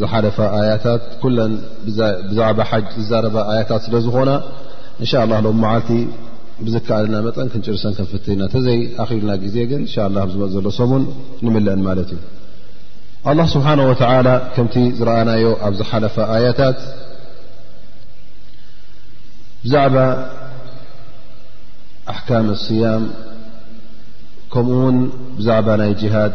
ዝሓለፋ ኣያታት ኩለን ብዛዕባ ሓጅ ዝዛረባ ኣያታት ስለ ዝኾና እንሻ ላ ሎም መዓልቲ ብዝከኣልና መጠን ክንጭርሰን ክንፍትና እተዘይ ኣኺልና ግዜ ግን እንሻ ላ ዝመፅ ዘሎ ሰሙን ንምልአን ማለት እዩ ኣላ ስብሓን ወተላ ከምቲ ዝረኣናዮ ኣብ ዝሓለፋ ኣያታት ብዛዕባ ኣሕካም ኣስያም ከምኡ ውን ብዛዕባ ናይ ጅሃድ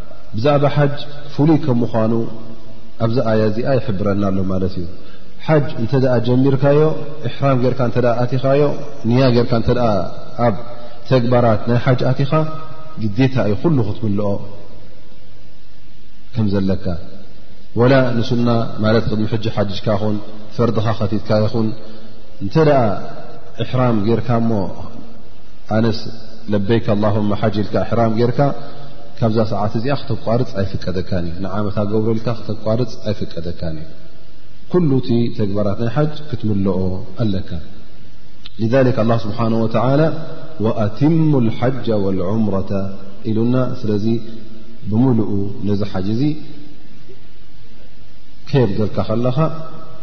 ብዛዕባ ሓጅ ፍሉይ ከም ምዃኑ ኣብዚ ኣያ እዚኣ ይሕብረና ኣሎ ማለት እዩ ሓጅ እንተ ጀሚርካዮ እሕራም ጌርካ እተ ኣትኻዮ ንያ ጌርካ እተ ኣብ ተግባራት ናይ ሓጅ ኣትኻ ግዴታ እዩ ኩሉ ክትምልኦ ከም ዘለካ ወላ ንሱና ማለት ቅድሚ ሕጂ ሓጅካ ኹን ፈርድኻ ከቲትካ ይኹን እንተ ደኣ እሕራም ጌርካ እሞ ኣነስ ለበይካ ላሁማ ሓጅ ኢልካ እሕራም ጌርካ ካብዛ ሰዓት እዚኣ ክተቋርፅ ኣይፍቀደካን እዩ ንዓመት ኣገብረልካ ክተቋርፅ ኣይፍቀደካን እዩ ኩሉ እቲ ተግባራት ናይ ሓጅ ክትምልኦ ኣለካ ذ ላ ስብሓን ወተላ ወኣትሙ ሓጃ ወልዑምረተ ኢሉና ስለዚ ብምልኡ ነዚ ሓጅ እዚ ከየብ ገልካ ከለኻ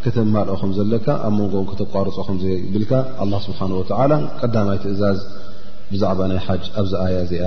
ከተማልኦ ከም ዘለካ ኣብ መንጎ ከተቋርፆ ከምዘይብልካ ኣላ ስብሓን ወተላ ቀዳማይ ትእዛዝ ብዛዕባ ናይ ሓጅ ኣብዛ ኣያ እዚኣ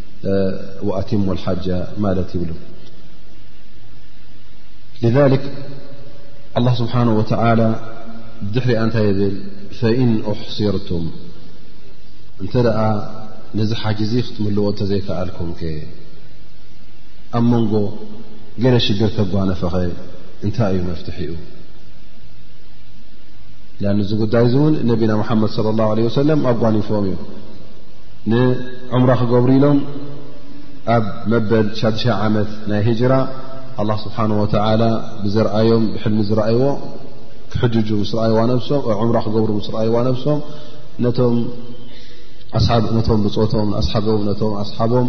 ወኣቲሙ ሓጃ ማለት ይብሉ ذሊክ ኣላ ስብሓን ወተላ ድሕሪኣ እንታይ ይብል ፈኢን ኣሕሲርቱም እንተ ደኣ ነዚ ሓጅ እዙ ክትምልዎ እንተዘይከኣልኩም ከ ኣብ መንጎ ገለ ሽግር ተጓነፈኸ እንታይ እዩ መፍትሒኡ ን እዚ ጉዳይ እዚ እውን ነቢና ሙሓመድ ለ ላሁ ለ ወሰለም ኣጓኒፎም እዩ ንዑምራ ክገብሩ ኢሎም ኣብ መበል ሻዱሻ ዓመት ናይ ሂጅራ ኣላ ስብሓን ወተላ ብዘርኣዮም ብሕልሚ ዝረኣይዎ ክሕጅጁ ምስ ረኣይዋ ነብሶም ዑምራ ክገብሩ ምስ ረኣይዋ ነብሶም ነቶም ኣሓብ ነቶም ብፆቶም ኣስሓቦም ነቶም ኣስሓቦም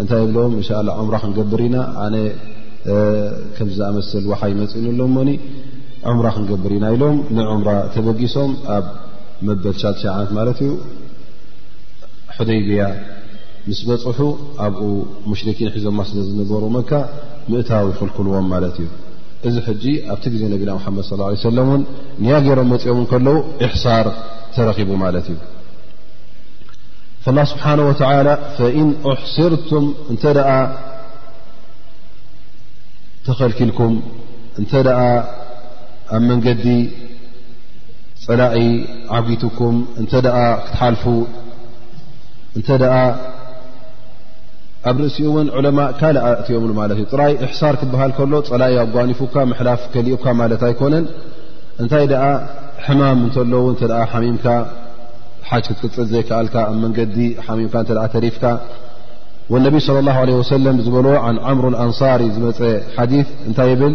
እንታይ ይብለዎም እንሻ ላ ዑምራ ክንገብር ኢና ኣነ ከም ዝኣመሰል ውሓይ መፅእኑ ኣሎሞኒ ዑምራ ክንገብር ኢና ኢሎም ንዑምራ ተበጊሶም ኣብ መበል ሻዱሻ ዓመት ማለት እዩ ሑደይብያ ምስ በፅሑ ኣብኡ ሙሽርኪን ሒዞማ ስለ ዝነበሩ መካ ምእታዊ ይኽልክልዎም ማለት እዩ እዚ ሕጂ ኣብቲ ግዜ ነቢና ሓመድ ስ ለ ሰለም እውን ንያ ገይሮም መፅኦም ከለዉ እሕሳር ተረኺቡ ማለት እዩ ላ ስብሓን ወተላ ፈኢን ኣሕስርቱም እንተ ደኣ ተኸልኪልኩም እንተ ደኣ ኣብ መንገዲ ጸላኢ ዓጊቱኩም እንተ ክትሓልፉ እንተ ኣብ ርእሲኡ እውን ዕለማ ካልእ ኣእትዮምሉ ማለት እዩ ጥራይ እሕሳር ክበሃል ከሎ ፀላኢ ኣጓኒፉካ ምሕላፍ ከሊኡካ ማለት ኣይኮነን እንታይ ደኣ ሕማም እንተለዉ እተ ሓሚምካ ሓጅ ክትቅፅል ዘይከኣልካ ኣብ መንገዲ ሓሚምካ እተ ተሪፍካ ወነቢይ ስለ ላ ለ ወሰለም ዝበልዎ ን ዓምሩ ኣንሳሪ ዝመፀ ሓዲ እንታይ ይብል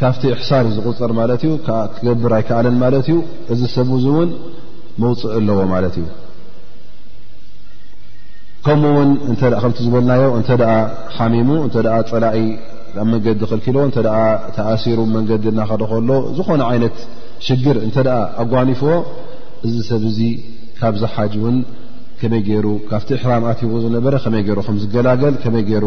ካብቲ እሕሳር ዝቁፅር ማለት እዩ ዓ ክገብር ኣይከኣለን ማለት እዩ እዚ ሰብ ዚ እውን መውፅእ ኣለዎ ማለት እዩ ከምኡ ውን ከምቲ ዝበልናዮ እንተ ሓሚሙ እተ ፀላኢ ኣብ መንገዲ ክልኪሎ እተ ተኣሲሩ መንገዲ እናኸደ ከሎ ዝኾነ ዓይነት ሽግር እንተ ኣጓኒፍዎ እዚ ሰብ እዚ ካብዚ ሓጅ እውን ከመይ ገይሩ ካብቲ ሕራም ኣትዎ ዝነበረ ከመይ ገይሩ ከምዝገላገል ከመይ ገይሩ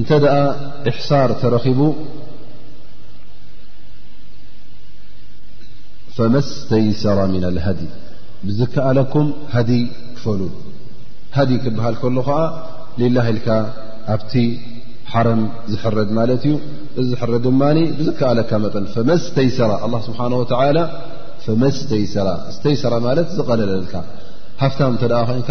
እንተ ደኣ እሕሳር ተረኺቡ ፈመስተይሰራ ምና ልሃዲ ብዝከኣለኩም ሃዲ ክፈሉ ሃዲ ክበሃል ከሎ ከዓ ሌላ ኢልካ ኣብቲ ሓረም ዝሕረድ ማለት እዩ እዚ ዝሕረ ድማ ብዝከኣለካ መጠን ፈመስተይሰራ ኣላ ስብሓን ወተላ ፈመስተይሰራ ስተይሰራ ማለት ዝቐለለልካ ሃፍታም እተ ኮይንካ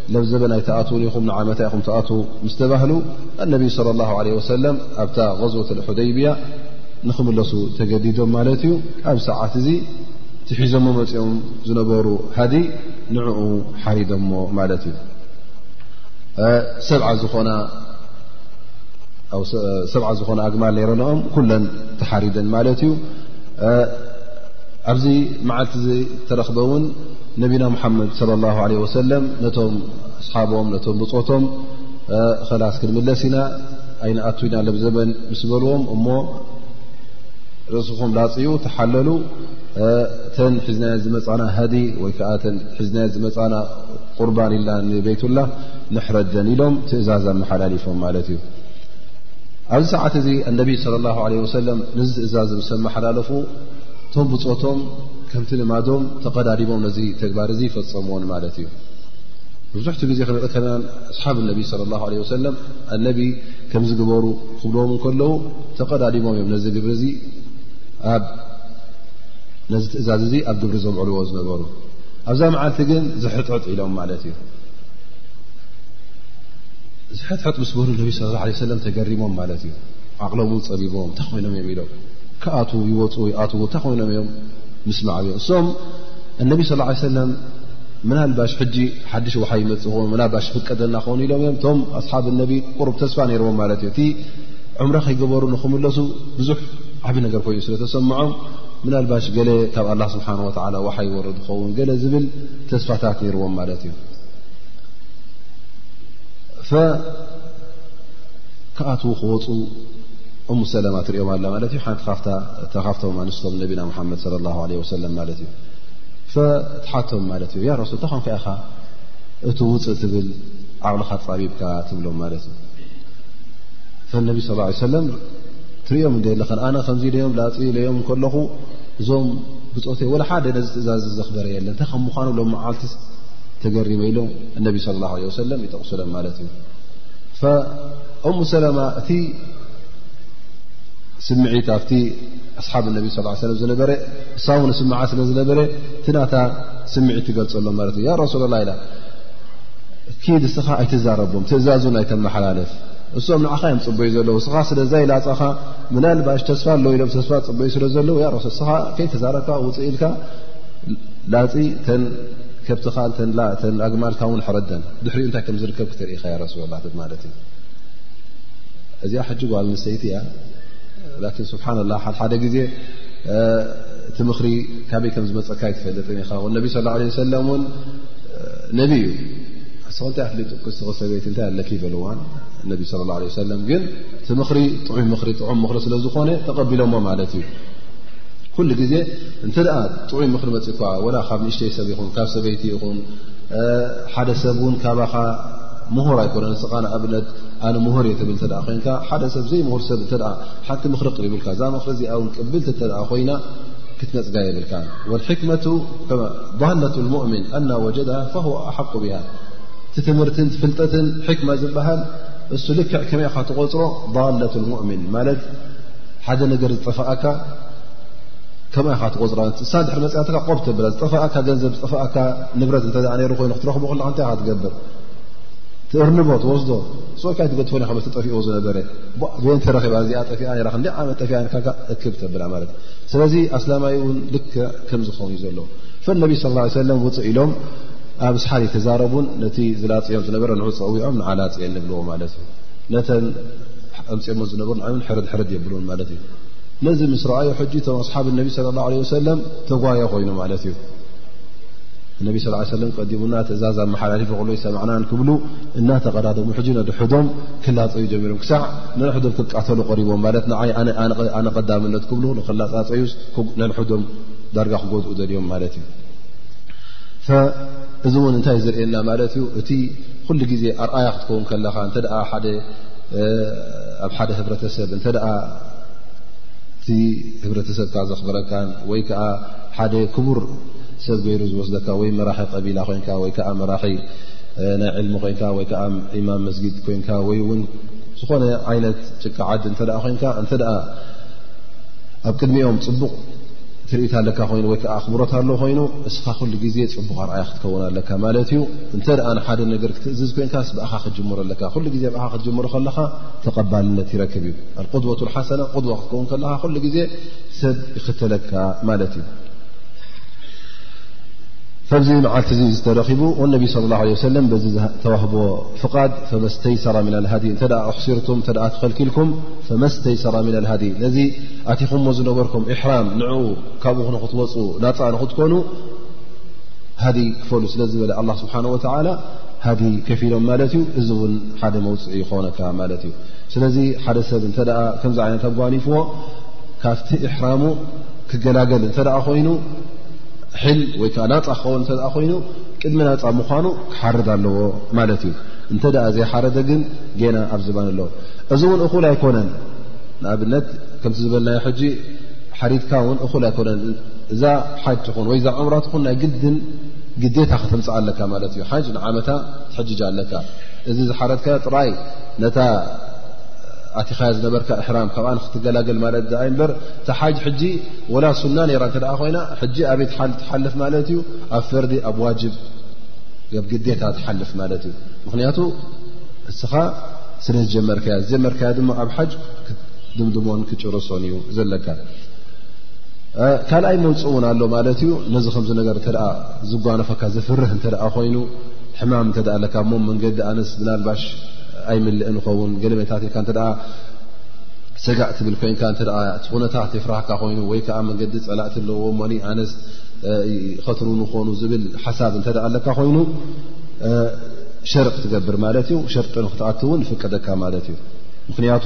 ለብ ዘበን ኣይትኣትዉን ኢኹም ንዓመታ ኢኹም ትኣት ምስ ተባህሉ ኣነቢይ صለ ላ ለ ወሰለም ኣብታ غዝወት ሑደይብያ ንክምለሱ ተገዲዶም ማለት እዩ ኣብ ሰዓት እዚ ትሒዞሞ መፅኦም ዝነበሩ ሃዲ ንዕኡ ሓሪዶሞ ማለት እዩ ሰብዓ ዝኾነ ኣግማል ነረንኦም ኩለን ተሓሪደን ማለት እዩ ኣብዚ መዓልቲ ዚ ተረክበ ውን ነቢና ሙሓመድ صለ ላሁ ለ ወሰለም ነቶም ኣስሓቦም ነቶም ብፆቶም ኸላስ ክንምለስ ኢና ኣይንኣቱ ኢና ለም ዘበን ምስ በልዎም እሞ ርእስኹም ላፅኡ ተሓለሉ ተን ሒዝናዮ ዝመፃና ሃዲ ወይ ከዓ ተን ሒዝናዮ ዝመፃና ቁርባን ኢልና ንቤይትላ ንሕረደን ኢሎም ትእዛዝ ኣመሓላሊፎም ማለት እዩ ኣብዚ ሰዓት እዚ ኣነቢይ صለ ላሁ ለ ወሰለም ንዚ ትእዛዝ ምስ ኣመሓላለፉ እቶም ብፆቶም ከምቲ ልማዶም ተቐዳዲሞም ነዚ ተግባር እዚ ይፈፀምዎን ማለት እዩ ብዙሕቲ ግዜ ክንርኢ ከለና ኣስሓብ ነቢ ለ ላ ለ ወሰለም ኣነቢ ከምዚ ግበሩ ክብልዎም እንከለዉ ተቐዳዲሞም እዮም ነዚ ግብሪ እ ነዚ ትእዛዝ እዚ ኣብ ግብሪ ዘምዕልዎ ዝነበሩ ኣብዛ መዓልቲ ግን ዝሕጥሕጥ ኢሎም ማለት እዩ ዝሕጥሕጥ ምስ በሉ ነቢ ስለ ላ ለ ሰለም ተገሪሞም ማለት እዩ ዓቕሎም እውን ፀቢቦም እንታይ ኮይኖም እዮም ኢሎም ክኣትዉ ይወፁ ይኣትዉ እንታይ ኮይኖም እዮም ምስማዕ እዮ እሶም እነቢ ስ ላ ሰለም ምናልባሽ ሕጂ ሓድሽ ውሓይ ይመፅ ኾኑ ምናልባሽ ፍቀደልና ክኾኑ ኢሎም እዮም እቶም ኣስሓብ እነቢ ቁሩብ ተስፋ ነይርዎም ማለት እዩ እቲ ዕምረ ከይገበሩ ንክምለሱ ብዙሕ ዓብ ነገር ኮይኑ ስለ ተሰምዖም ምናልባሽ ገለ ካብ ኣላ ስብሓን ወላ ውሓ ይወረድ ዝኸውን ገለ ዝብል ተስፋታት ነይርዎም ማለት እዩ ክኣትዉ ክወፁ እሙ ሰለማ ትሪኦም ኣላ ማለት እዩ ሓንቲ ካብቶም ኣንስቶም ነቢና ሙሓመድ ለ ላ ለ ወሰለም ማለት እዩ ፈትሓቶም ማለት እዩ ያ ረሱል ተኾን ከ ኢኻ እቲ ውፅእ ትብል ዓቕልኻ ፃቢብካ ትብሎም ማለት እዩ ፈነቢ ስ ሰለም ትሪኦም እንደ ኣለኸ ኣነ ከምዚ ኢለዮም ላፅ ኢለዮም ከለኹ እዞም ብፆት ወላ ሓደ ነዚ ትእዛዝ ዘኽበረ የለን እንታይ ከም ምኳኑ ሎም መዓልቲ ተገሪመ ኢሎም እነቢ ለ ላ ለ ወሰለም ይጠቕሱሎም ማለት እዩ እሙ ሰለማ እቲ ስምዒት ኣብቲ ኣስሓብ ነቢ ስ ሰለ ዝነበረ እሳ ውን ስምዓ ስለ ዝነበረ እቲ ናታ ስምዒት ትገልፀሎ ማለት እዩ ያ ረሱላ ላ ኢላ ኪድ እስኻ ኣይትዛረቦም ትእዛዙን ኣይተመሓላለፍ እሶም ንዓኻ እዮም ፅበዩ ዘለዉ እስኻ ስለዛይ ላፀኻ ምናል ባሽ ተስፋ ኣለ ኢሎም ተስፋ ፅበዩ ስለ ዘለዉ ያ ሱ እስኻ ከይ ተዛረብካ ውፅእ ኢልካ ላፂ ተን ከብትኻ ተን ኣግማልካ ውን ሕረደን ድሕሪኡ እንታይ ከም ዝርከብ ክትርኢ ኢኻ ያ ረሱላላ ትብ ማለት እዩ እዚኣ ሕጂ ጓል ንሰይቲ እያ ላኪን ስብሓና ላ ሓሓደ ግዜ እቲ ምኽሪ ካበይ ከም ዝመፀካ ይትፈልጥን ኢኻ ነቢ ስ ለ ሰለም እውን ነቢ እዩ ሰክንታይ ኣፍሊጡ ክስኽ ሰበይቲ እንታይ ኣለኪ በልዋን ነቢ ስለ ላ ለ ሰለም ግን እቲ ምኽሪ ጥዑ ምኽሪ ጥዑም ምኽሪ ስለ ዝኾነ ተቐቢሎሞ ማለት እዩ ኩሉ ግዜ እንተ ደኣ ጥዑይ ምኽሪ መፅእኳ ወላ ካብ ንእሽተይ ሰብ ይኹን ካብ ሰበይቲ ይኹን ሓደ ሰብ እውን ካባኻ ምሁር ኣይኮነ ንስኻ ንኣብነት ኣነ ምሁር እየ ትብል እተ ኮይንካ ሓደ ሰብ ዘይምሁር ሰብ እተ ሓንቲ ምኽሪ ቅሪብልካ እዛ ምኽሪ እዚኣ ውን ቅብልቲ እተ ኮይና ክትነፅጋ የብልካ ወልሕክመቱ ዳለት ልሙእምን ኣና ወጀዳ ፈዋ ኣሓቁ ብሃ እቲ ትምህርትን ፍልጠትን ሕክማ ዝበሃል እሱ ልክዕ ከመይ ኢኻ ትቆፅሮ ዳለት ልሙእምን ማለት ሓደ ነገር ዝጠፋኣካ ከማይ ኻ ትቆፅራ እሳ ድሕሪ መፅያትካ ቆብ ተብላ ዝጠፋኣካ ገንዘብ ዝጠፋኣካ ንብረት እተ ነሩ ኮይኑ ክትረኽቡ ከለካ እንታይ ካ ትገብር ትእርንቦ ትወስዶ ስወካይ ትገድፎን ኢ ከበቲ ጠፊእዎ ዝነበረ ቤን ተረኺባ እዚኣ ጠፊኣ ራ ክንደ ዓመት ጠፊኣ ካ እክብ ተብላ ማለት እዩ ስለዚ ኣስላማይ እውን ልክ ከም ዝኸውን እዩ ዘሎ ፈነቢ ስ ላ ሰለም ውፅእ ኢሎም ኣብ ስሓል ይተዛረቡን ነቲ ዝላፅኦም ዝነበረ ንዑ ፀዊዖም ንዓላፅኤ ንብልዎ ማለት እዩ ነተን ኣምፅኦሞ ዝነበሩ ንዓምን ሕርድ ሕርድ የብሉን ማለት እዩ ነዚ ምስ ረኣዩ ሕጂ እቶም ኣስሓብ ነቢ ስለ ላሁ ለ ወሰለም ተጓየ ኮይኑ ማለት እዩ እነቢ ስ ሰለም ቀዲሙና ትእዛዝ ኣመሓላሊፉ ክሎ ይሰምዕናን ክብሉ እናተቐዳደሙ ሕጂ ነድሕዶም ክላፀዩ ጀሚሮም ክሳዕ ነንሕዶም ክቃተሉ ቀሪቦም ማለት ንዓይ ኣነ ቀዳምነት ክብሉ ንክላፃፀዩስ ነንሕዶም ዳርጋ ክጎድኡ ዘልዮም ማለት እዩ እዚ እውን እንታይ ዝርእየና ማለት እዩ እቲ ኩሉ ግዜ ኣርኣያ ክትከውን ከለኻ እንተ ሓደ ኣብ ሓደ ህብረተሰብ እንተ እቲ ህብረተሰብካ ዘኽብረካን ወይ ከዓ ሓደ ክቡር ሰብ ገይሩ ዝወስደካ ወይ መራሒ ቀቢላ ኮንካ ወይ ከዓ መራሒ ናይ ዕልሚ ኮንካ ወይ ከዓ ኢማም መስጊድ ኮንካ ወይ እውን ዝኾነ ዓይነት ጭቃ ዓዲ እተ ኮንካ እንተ ኣብ ቅድሚኦም ፅቡቕ ትርኢት ኣለካ ኮይኑ ወይ ከዓ ኣኽብሮት ኣሎ ኮይኑ እስኻ ኩሉ ግዜ ፅቡቕ ኣርኣያ ክትከውን ኣለካ ማለት እዩ እንተ ንሓደ ነገር ክትእዝዝ ኮንካ ብእኻ ክትጅምሮ ኣለካ ሉ ግዜ ክትጅምሮ ከለኻ ተቐባልነት ይረክብ እዩ ኣቁድወቱ ሓሰና ቁድዋ ክትከውን ከለኻ ኩሉ ግዜ ሰብ ይኽተለካ ማለት እዩ ካብዚ መዓልቲ እዚ ዝተረኺቡ ነቢ ስለ ላ ለ ሰለም በዚ ዝተዋህቦ ፍቓድ ፈመስተይሰራ ምና ልሃዲ እንተ ኣሕሲርቱም እተ ተኸልኪልኩም ፈመስተይሰራ ምና ልሃዲ ነዚ ኣቲኹሞ ዝነበርኩም እሕራም ንዕኡ ካብኡ ንክትወፁ ናፃ ንክትኮኑ ሃዲ ክፈሉ ስለ ዝበለ ኣላ ስብሓን ወተዓላ ሃዲ ከፊሎም ማለት እዩ እዚ እውን ሓደ መውፅዒ ይኮነካ ማለት እዩ ስለዚ ሓደ ሰብ እተ ከምዚ ዓይነት ኣጓኒፍዎ ካብቲ እሕራሙ ክገላገል እተ ኮይኑ ሕል ወይከዓ ናፃ ክኸውን እተ ኮይኑ ቅድሚ ናፃ ምኳኑ ክሓርድ ኣለዎ ማለት እዩ እንተ ዘይሓረደ ግን ገና ኣብ ዝባን ኣሎ እዚ እውን እኹል ኣይኮነን ንኣብነት ከምቲ ዝበልናዮ ሕጂ ሓሪድካ እውን እኹል ኣይኮነን እዛ ሓጅ ትኹን ወይዛ ዕምራ ትኹን ናይ ግድን ግዴታ ከተምፅኣ ኣለካ ማለት እዩ ሓጅ ንዓመታ ትሕጅጃ ኣለካ እዚ ዝሓረድካዮ ጥራይ ነታ ኣቲኻያ ዝነበርካ እሕራም ካብኣ ንክትገላገል ማለት ኣ እበር እቲ ሓጅ ሕጂ ወላ ሱና ነራ እተ ኮይና ሕጂ ኣበይ ትሓልፍ ማለት እዩ ኣብ ፈርዲ ኣብ ዋጅብ ብ ግዴታ ትሓልፍ ማለት እዩ ምክንያቱ እስኻ ስለ ዝጀመርካያ ዝጀመርካያ ድማ ኣብ ሓጅ ክትድምድሞን ክጭርሶን እዩ ዘለካ ካልኣይ መውፅእ እውን ኣሎ ማለት እዩ ነዚ ከምዚ ነገር እተ ዝጓነፈካ ዘፍርህ እንተ ኮይኑ ሕማም እተ ኣለካ ሞ መንገዲ ኣነስ ብናልባሽ ኣይምልእን ይኸውን ገለመታት ኢልካ ተ ሰጋእ ትብል ኮይንካ እተ ትኹነታት የፍራህካ ኮይኑ ወይ ከዓ መንገዲ ፀላእቲ ኣለዎ ሞ ኣነስ ይኸትሩ ንኾኑ ዝብል ሓሳብ እተ ኣለካ ኮይኑ ሸርቅ ትገብር ማለት እዩ ሸርቂ ንክትኣትውን ይፍቀደካ ማለት እዩ ምክንያቱ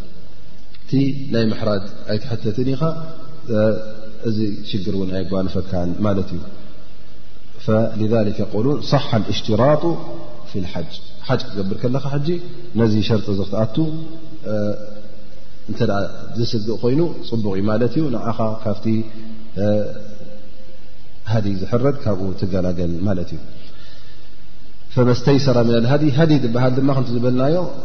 እቲ ናይ ምሕራድ ኣይትሕተትን ኢኻ እዚ ሽግር እውን ኣይጓንፈካን ማለት እዩ ذ ሉን صሓ እሽትራጡ ፊ ሓጅ ሓጅ ክትገብር ከለኻ ሕጂ ነዚ ሸርጢ ዚ ክትኣቱ እተ ዝስግእ ኮይኑ ፅቡቕ እዩ ማለት እዩ ንኻ ካብቲ ሃዲ ዝሕረድ ካብኡ ትገላገል ማለት እዩ ፈመስተይሰራ ሃዲ ሃዲ ዝበሃል ድማ ከምቲ ዝበልናዮ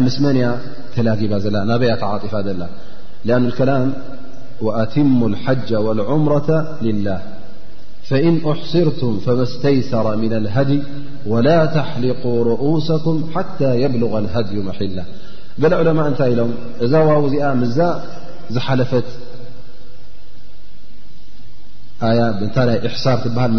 مسمن تلذب ابيعاطفة ل لأن الكلام وأتم الحج والعمرة لله فإن أحسرتم فما استيسر من الهدي ولا تحلقوا رؤوسكم حتى يبلغ الهدي محلة ل علما نت لم ذ لفتإحسار بل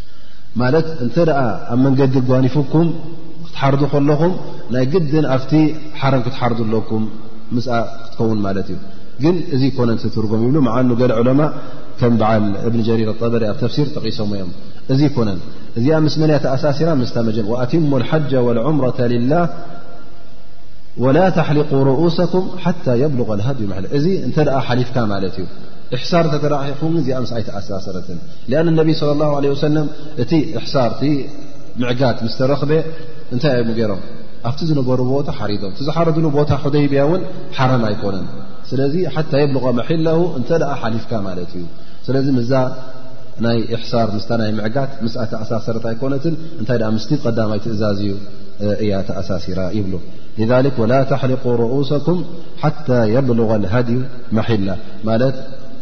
ማለት እንተ ኣብ መንገዲ ጓኒፉኩም ክትሓርዱ ከለኹም ናይ ግድን ኣብቲ ሓረም ክትሓርዱ ኣለኩም ምስ ክትከውን ማለት እዩ ግን እዚ ኮነን ትትርጎም ይብሉ መዓኑ ገለ ዕለማ ከም በዓል እብኒ ጀሪር ኣጠበሪ ኣብ ተፍሲር ጠቂሶም እዮም እዚ ኮነን እዚኣ ምስ መን ያተኣሳሲራ ምስታ መጀ ኣትሙ ሓጃ ወልዑምረ ልላ ወላ ተሕሊቁ ርኡሰኩም ሓታ የብልغ ሃድዩ መለ እዚ እንተ ሓሊፍካ ማለት እዩ እሕሳር እተ ኹም እዚኣ ምስ ኣይተኣሳሰረትን ሊኣን ነቢ ስለ ላ ለ ወሰለም እቲ እሕሳር እቲ ምዕጋት ምስ ተረኽበ እንታይ እዮሙ ገይሮም ኣብቲ ዝነበሩ ቦታ ሓሪዶም እቲ ዝሓረድሉ ቦታ ሑደይብያ እውን ሓረም ኣይኮነን ስለዚ ሓታ የብልቆ መሒለሁ እንተ ደኣ ሓሊፍካ ማለት እዩ ስለዚ ምዛ ናይ እሕሳር ምስታ ናይ ምዕጋት ምስ ተኣሳሰረት ኣይኮነትን እንታይ ደኣ ምስቲ ቀዳማይ ትእዛዝ እዩ እያ ተኣሳሲራ ይብሉ ذሊክ ወላ ተሕሊቁ ርኡሰኩም ሓታ የብልغ ሃድዩ መሒላ ማለት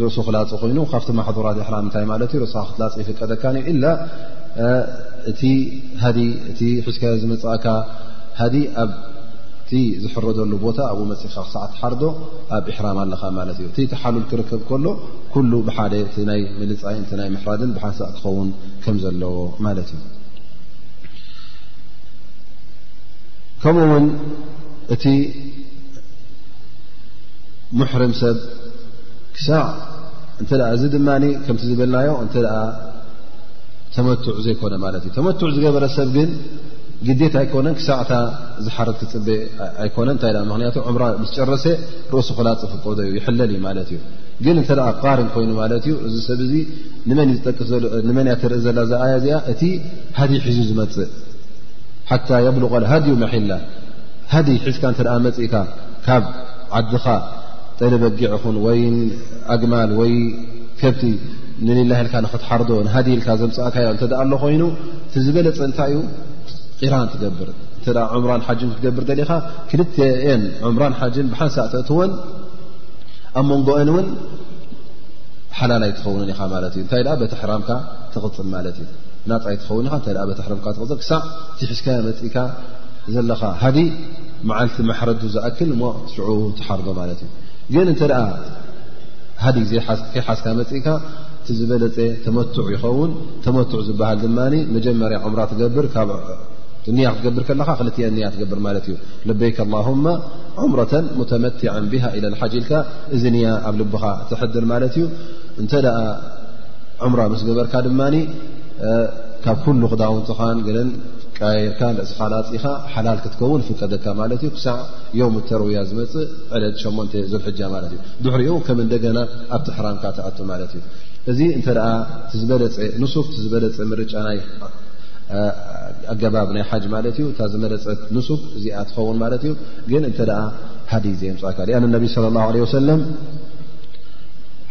ርእሱ ክላፅ ኮይኑ ካብቲ ማሕظራት ሕራም እንታይ ማለት እዩ ርእስኻ ክትላፅ ይፍቀደካ ዩ ኢላ እቲ ሃዲ እቲ ሒዝካዮ ዝመፅእካ ሃዲ ኣብቲ ዝሕረደሉ ቦታ ኣብኡ መፅእካ ክሳዕ ትሓርዶ ኣብ እሕራም ኣለኻ ማለት እዩ እቲ ተሓሉል ክርከብ ከሎ ኩሉ ብሓደ እቲ ናይ ምልፃይ እ ናይ ምሕራድን ብሓንሳእ ክኸውን ከም ዘለዎ ማለት እዩ ከምኡ ውን እቲ ሙሕርም ሰብ ክሳዕ እተ እዚ ድማ ከምቲ ዝበልናዮ እተ ተመቱዕ ዘይኮነ ማለት እዩ ተመቱዕ ዝገበረ ሰብ ግን ግዴት ኣይኮነን ክሳዕታ ዝሓርት ክፅበ ኣይኮነን እንታይ ምክንያቱ ዕምራ ምስ ጨረሰ ርእሱ ክላፅ ፍቀዶ እዩ ይሕለል እዩ ማለት እዩ ግን እተ ቃርን ኮይኑ ማለት እዩ እዚ ሰብ እዚ ንመን እዩ ዝጠቅስ ንመን እያ ትርኢ ዘላ ዛኣያ እዚኣ እቲ ሃዲ ሒዙ ዝመፅእ ሓታ የብልቀል ሃድዩ መሒላ ሃዲ ሒዝካ እተ መፅእካ ካብ ዓድኻ ጠሊ በጊዕ ይኹን ወይ ኣግማል ወይ ከብቲ ንሊላህ ኢልካ ንክትሓርዶ ንሃዲ ኢልካ ዘምፃእካዮ እተ ኣሎ ኮይኑ እቲ ዝበለፀ እንታይ እዩ ቂራን ትገብር እተ ዑምራን ሓጅን ክትገብር ደሊኻ ክልተኤን ዑምራን ሓጅን ብሓንሳእ ተእትወን ኣብ መንጎኦን እውን ሓላል ኣይትኸውንን ኢኻ ማለት እዩ እንታይ በቲ ሕራምካ ትቕፅል ማለት እዩ ናፃ ኣይትኸውን ኢኻ እታይ በቲ ሕረምካ ትቕፅል ክሳዕ እቲ ሕዝካዮ መፅእካ ዘለኻ ሃዲ መዓልቲ ማሕረዱ ዝኣክል ሽዑ ትሓርዶ ማለት እዩ ግን እንተ ሃዲ ከይሓዝካ መፅእካ እቲ ዝበለፀ ተመቱዕ ይኸውን ተመቱዕ ዝበሃል ድማ መጀመርያ ዕምራ ትገብር ንያ ክትገብር ከለኻ ክልትየ ንያ ትገብር ማለት እዩ ለበይከ ላሁማ ዕምረተ ሙተመትዐን ብሃ ኢለ ሓጅ ኢልካ እዚ ንያ ኣብ ልብኻ ትሕድር ማለት እዩ እንተ ደኣ ዕምራ ምስ ገበርካ ድማ ካብ ኩሉ ክዳውንትኻን ገለን ቀያየርካ ንርእስኻ ላፅኢኻ ሓላል ክትከውን ፍቀደካ ማለት እዩ ዮም ተርውያ ዝመፅእ ዕለት ሸ ዙልሕጃ ማለት እዩ ድሕሪኡ ከም እንደገና ኣብ ትሕራምካ ትኣቱ ማለት እዩ እዚ እንተ ዝበለፀ ንሱክ ዝበለፀ ምርጫ ናይ ኣገባብ ናይ ሓጅ ማለት እዩ እታ ዝመለፀት ንሱክ እዚኣ ትኸውን ማለት እዩ ግን እንተ ሃዲ ዘየምፃእካ ኣ ነቢ ለ ላ ለ ወሰለም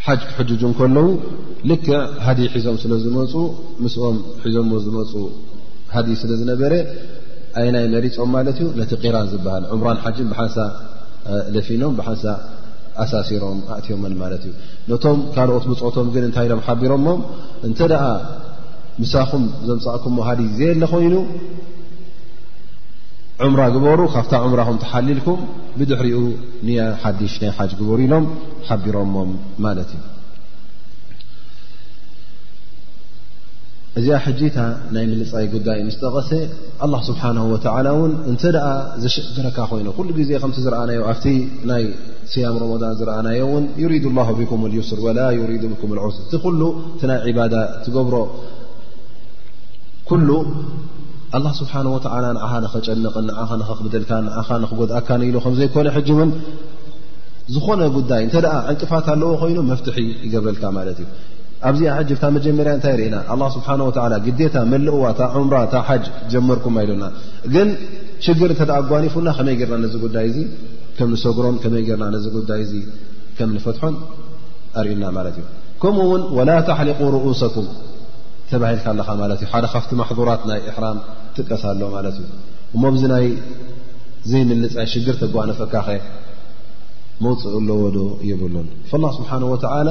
ሓጅ ክሕጅጁ ከለዉ ልክ ሃዲ ሒዞም ስለ ዝመፁ ምስኦም ሒዞሞ ዝመፁ ሃዲ ስለ ዝነበረ ኣይናይ መሪፆም ማለት እዩ ነቲ ቂራን ዝበሃል ዕምራን ሓጅን ብሓንሳ ደፊኖም ብሓንሳ ኣሳሲሮም ኣእትዮመን ማለት እዩ ነቶም ካልኦት ብፆቶም ግን እንታይ ኢሎም ሓቢሮሞም እንተ ደኣ ምሳኹም ዘምፃእኩሞ ሃዲ ዘየለ ኮይኑ ዕምራ ግበሩ ካብታ ዕምራኹም ተሓሊልኩም ብድሕሪኡ ንያ ሓዲሽ ናይ ሓጅ ግበሩ ኢሎም ሓቢሮሞም ማለት እዩ እዚኣ ሕጂታ ናይ ምልፃይ ጉዳይ ምስ ጠቐሰ ኣላ ስብሓን ወተላ እውን እንተ ደኣ ዘሸግረካ ኮይኑ ኩሉ ግዜ ከምቲ ዝረኣናዮ ኣብቲ ናይ ስያም ሮሞዳን ዝረኣናዮ እውን ዩሪድ ላ ብኩም ልዩስር ወላ ዩሪድ ብኩም ልዑስር እቲ ኩሉ እቲ ናይ ዕባዳ ትገብሮ ኩሉ ኣላ ስብሓን ወተላ ንዓኻ ንኸጨንቕን ንዓኻ ንኸክብደልካ ንዓኻ ንክጎድኣካ ንኢሉ ከምዘይኮነ ሕጂ እውን ዝኾነ ጉዳይ እንተ ዕንቅፋት ኣለዎ ኮይኑ መፍትሒ ይገብረልካ ማለት እዩ ኣብዚኣ ሕጂ እታ መጀመርያ እንታይ ርኢና ኣላ ስብሓን ወላ ግዴታ መልእዋ እታ ዑምራ እታ ሓጅ ጀመርኩም ኢሉና ግን ሽግር እንተ ኣጓኒፉና ከመይ ገርና ነዚ ጉዳይ እዙ ከም ንሰግሮን ከመይ ገርና ነዚ ጉዳይ እዙ ከም ንፈትሖን ኣርእና ማለት እዩ ከምኡ እውን ወላ ተሕሊቁ ርኡሰኩም ተባሂልካ ኣለኻ ማለት እዩ ሓደ ካብቲ ማሕራት ናይ እሕራም ጥቀስ ኣሎ ማለት እዩ እሞ ብዚ ናይ ዘይምልፃይ ሽግር ተጓነፈካኸ መውፅእ ኣለዎ ዶ ይብሉን ላ ስብሓን ወላ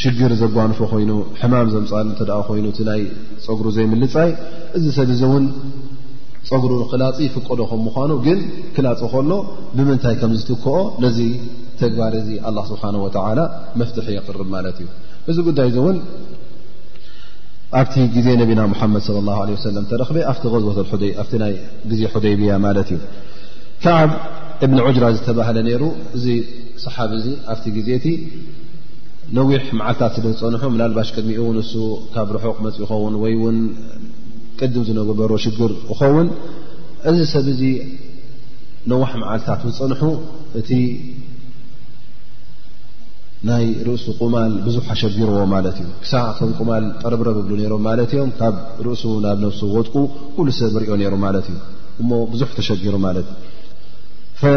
ሽግር ዘጓንፎ ኮይኑ ሕማም ዘምፃሉ እተ ኮይኑ እቲ ናይ ፀጉሩ ዘይምልፃይ እዚ ሰብ እዚ እውን ፀጉሩ ክላፅ ይፍቀዶ ከም ምኳኑ ግን ክላፅ ከሎ ብምንታይ ከም ዝትክኦ ነዚ ተግባር እዚ ኣላ ስብሓን ወተላ መፍትሒ የቅርብ ማለት እዩ እዚ ጉዳይ እዚ እውን ኣብቲ ግዜ ነቢና ሙሓመድ ለ ላ ለ ሰለም ተረክበ ኣብቲ ዝወት ኣብቲ ናይ ግዜ ሑደይብያ ማለት እዩ ከዓብ እብኒ ዑጅራ ዝተባህለ ነይሩ እዚ ሰሓብ እዚ ኣብቲ ግዜ እቲ ነዊሕ መዓልታት ስለ ዝፀንሑ ምናልባሽ ቅድሚኡ ውን እሱ ካብ ርሑቕ መፅ ይኸውን ወይ ውን ቅድም ዝነበበሮ ሽግር ይኸውን እዚ ሰብ እዚ ነዋሕ መዓልታት ምስ ፀንሑ እቲ ናይ ርእሱ ቁማል ብዙሕ ኣሸጊርዎ ማለት እዩ ክሳዕ ቶም ቁማል ጠረብረብ ብሉ ነይሮም ማለት እዮም ካብ ርእሱ ናብ ነፍሱ ወድቁ ኩሉ ሰብ ሪኦ ነይሩ ማለት እዩ እሞ ብዙሕ ተሸጊሩ ማለት እዩ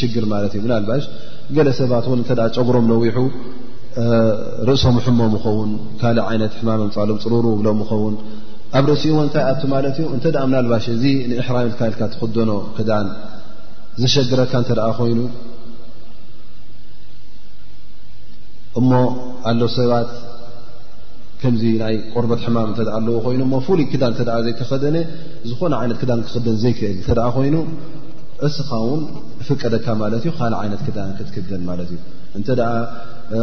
ሽግር ማለት እዩ ምናልባሽ ገለ ሰባት እውን እተ ጨጉሮም ነዊሑ ርእሶም ሕሞም ይኸውን ካልእ ዓይነት ሕማም ምፃሎም ፅሩሩ ብሎም ይኸውን ኣብ ርእሲኡ እውን እንታይ ኣቱ ማለት እዩ እንተ ምናልባሽ እዚ ንእሕራም ኢልካ ኢልካ ትክደኖ ክዳን ዝሸግረካ እንተ ኮይኑ እሞ ኣሎ ሰባት ከምዚ ናይ ቆርበት ሕማም እተ ኣለዎ ኮይኑ እሞ ፍሉይ ክዳን እተ ዘይተኸደነ ዝኾነ ዓይነት ክዳን ክክደን ዘይክእል እተ ኮይኑ እስኻ ውን እፍቀደካ ማለት እዩ ካልእ ዓይነት ክዳን ክትክደን ማለት እዩ እንተ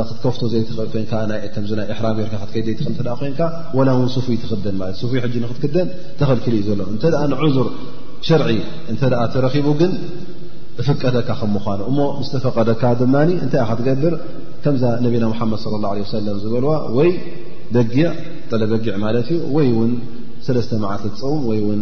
ክትከፍቶ ዘይትኽእል ኮንካ ከምዚ ናይ እሕራም ርካ ክትከይድ ዘይትኽእል እተ ኮንካ ወላ እውን ስፉይ ትኽደን ማለት እ ስፉይ ሕጂ ንክትክደን ተኸልኪሉ እዩ ዘሎ እንተ ንዑዙር ሸርዒ እንተ ተረኺቡ ግን እፍቀደካ ከም ምኳኑ እሞ ምስተፈቐደካ ድማ እንታይ ክትገብር ከምዛ ነቢና ሙሓመድ ለ ላ ሰለም ዝበልዋ ወይ በጊዕ ጠለበጊዕ ማለት እዩ ወይ እውን ሰለስተ መዓልቲ ትፀውም ወይ ውን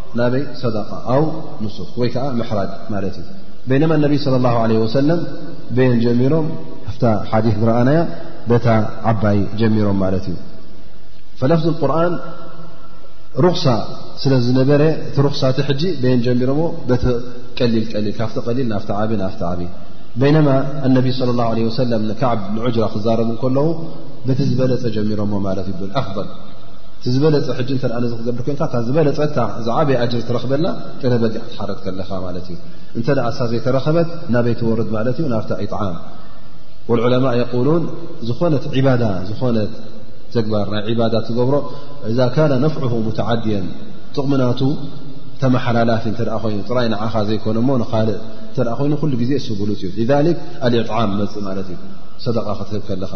ናበይ ሰደቃ ኣው ንሱክ ወይ ከዓ ምሕራድ ማለት እዩ በይነማ ነቢ صለ ላه ለ ወሰለም በየን ጀሚሮም ኣፍታ ሓዲ ዝረኣናያ በታ ዓባይ ጀሚሮም ማለት እዩ ፈለፍዝ ቁርን ሩኽሳ ስለ ዝነበረ እቲ ሩኽሳቲ ሕጂ በየን ጀሚሮምዎ በቲ ቀሊል ቀሊል ካብቲ ቀሊል ናፍቲ ዓብ ናፍቲ ዓብ በይነማ ኣነቢ صለ ላه ለ ወሰለም ንካዕብ ንዑጅራ ክዛረቡ ከለዉ በቲ ዝበለፀ ጀሚሮምዎ ማለት ይብል ኣክበር እቲ ዝበለፀ ሕጂ እተ ነዚ ክገብር ኮንካ እታ ዝበለፀ ዝዓበየ ኣጅር ትረክበላ ጥረ በጊዕ ክትሓረድ ከለካ ማለት እዩ እንተ እሳ ዘይተረከበት ናበይ ትወርድ ማለት እዩ ናብታ ኢጣዓም ወልዑለማ የቁሉን ዝኾነት ባዳ ዝኾነት ተግባር ናይ ባዳ ትገብሮ እዛ ካነ ነፍዑሁ ሙተዓድየን ጥቕምናቱ ተመሓላላፊ እተ ኮይኑ ጥራይ ንዓኻ ዘይኮነ ሞ ንካልእ እተ ኮይኑ ኩሉ ግዜ እሱ ብሉፅ እዩ ሊክ ኣልጣዓም መፅእ ማለት እዩ ሰደቃ ክትህብ ከለኻ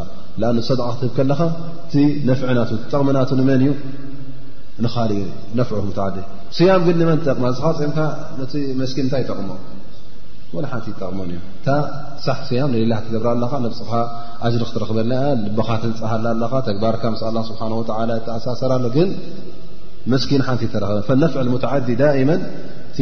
ኣ ሰደቃ ክትህብ ከለኻ እቲ ነፍዒ ናቱ ጠቕሚ ናቱ ንመን እዩ ንኻል እዩ ነፍ ተዓዲ ስያም ግን ንመን ጠቕማ ንስኻ ፅምካ ነቲ መስኪን እንታይ ይጠቕሞ ወላ ሓንቲ ይጠቕሞን እዩ እታ ሳሕ ስያም ንሌላ ክትገብራ ኣለኻ ነብፅኻ ኣጅሪ ክትረክበና እያ ልበኻ ትንፅሃላ ኣለኻ ተግባርካ ምስ ኣላ ስብሓን ወላ ተኣሳሰር ኣሎ ግን መስኪን ሓንቲ ይተረኸበ ፈነፍዕ ሙተዓዲ ዳእመን እቲ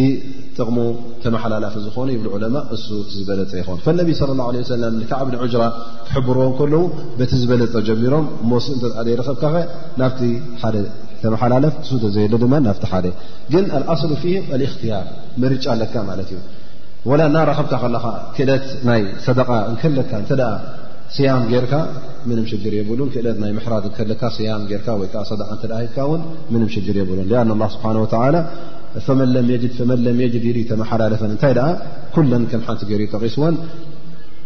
ጥቕሙ ተመሓላላፊ ዝኾኑ ይብል ዑለማ እሱ ዝበለፀ ይኸውን ፈነቢ ለ ላ ለ ሰለም ንካዕብ ንዑጅራ ክሕብርዎ ከለዉ በቲ ዝበለፀ ጀሚሮም እሞስ እንተ ዘይረኸብካኸ ናብቲ ሓደ ተመሓላለፍ ንሱ እተዘየለ ድማ ናብቲ ሓደ ግን ኣልኣስሉ ፊ ኣልእክትያር መርጫ ኣለካ ማለት እዩ ወላ እናረኸብካ ከለኻ ክእለት ናይ ሰደቃ እንከለካ እተ ስያም ጌርካ ምንም ሽግር የብሉን ክእለት ናይ ምሕራድ ከለካ ስያም ጌርካ ወይ ከዓ ሰደቃ እተ ሂብካ እውን ምንም ሽግር የብሉን ኣ ላ ስብሓን ወተላ ፈመን ለም የጅድ ፈመን ለም የጅድ ኢሉ ተመሓላለፈን እንታይ ደኣ ኩለን ከም ሓንቲ ገይር ጠቂስወን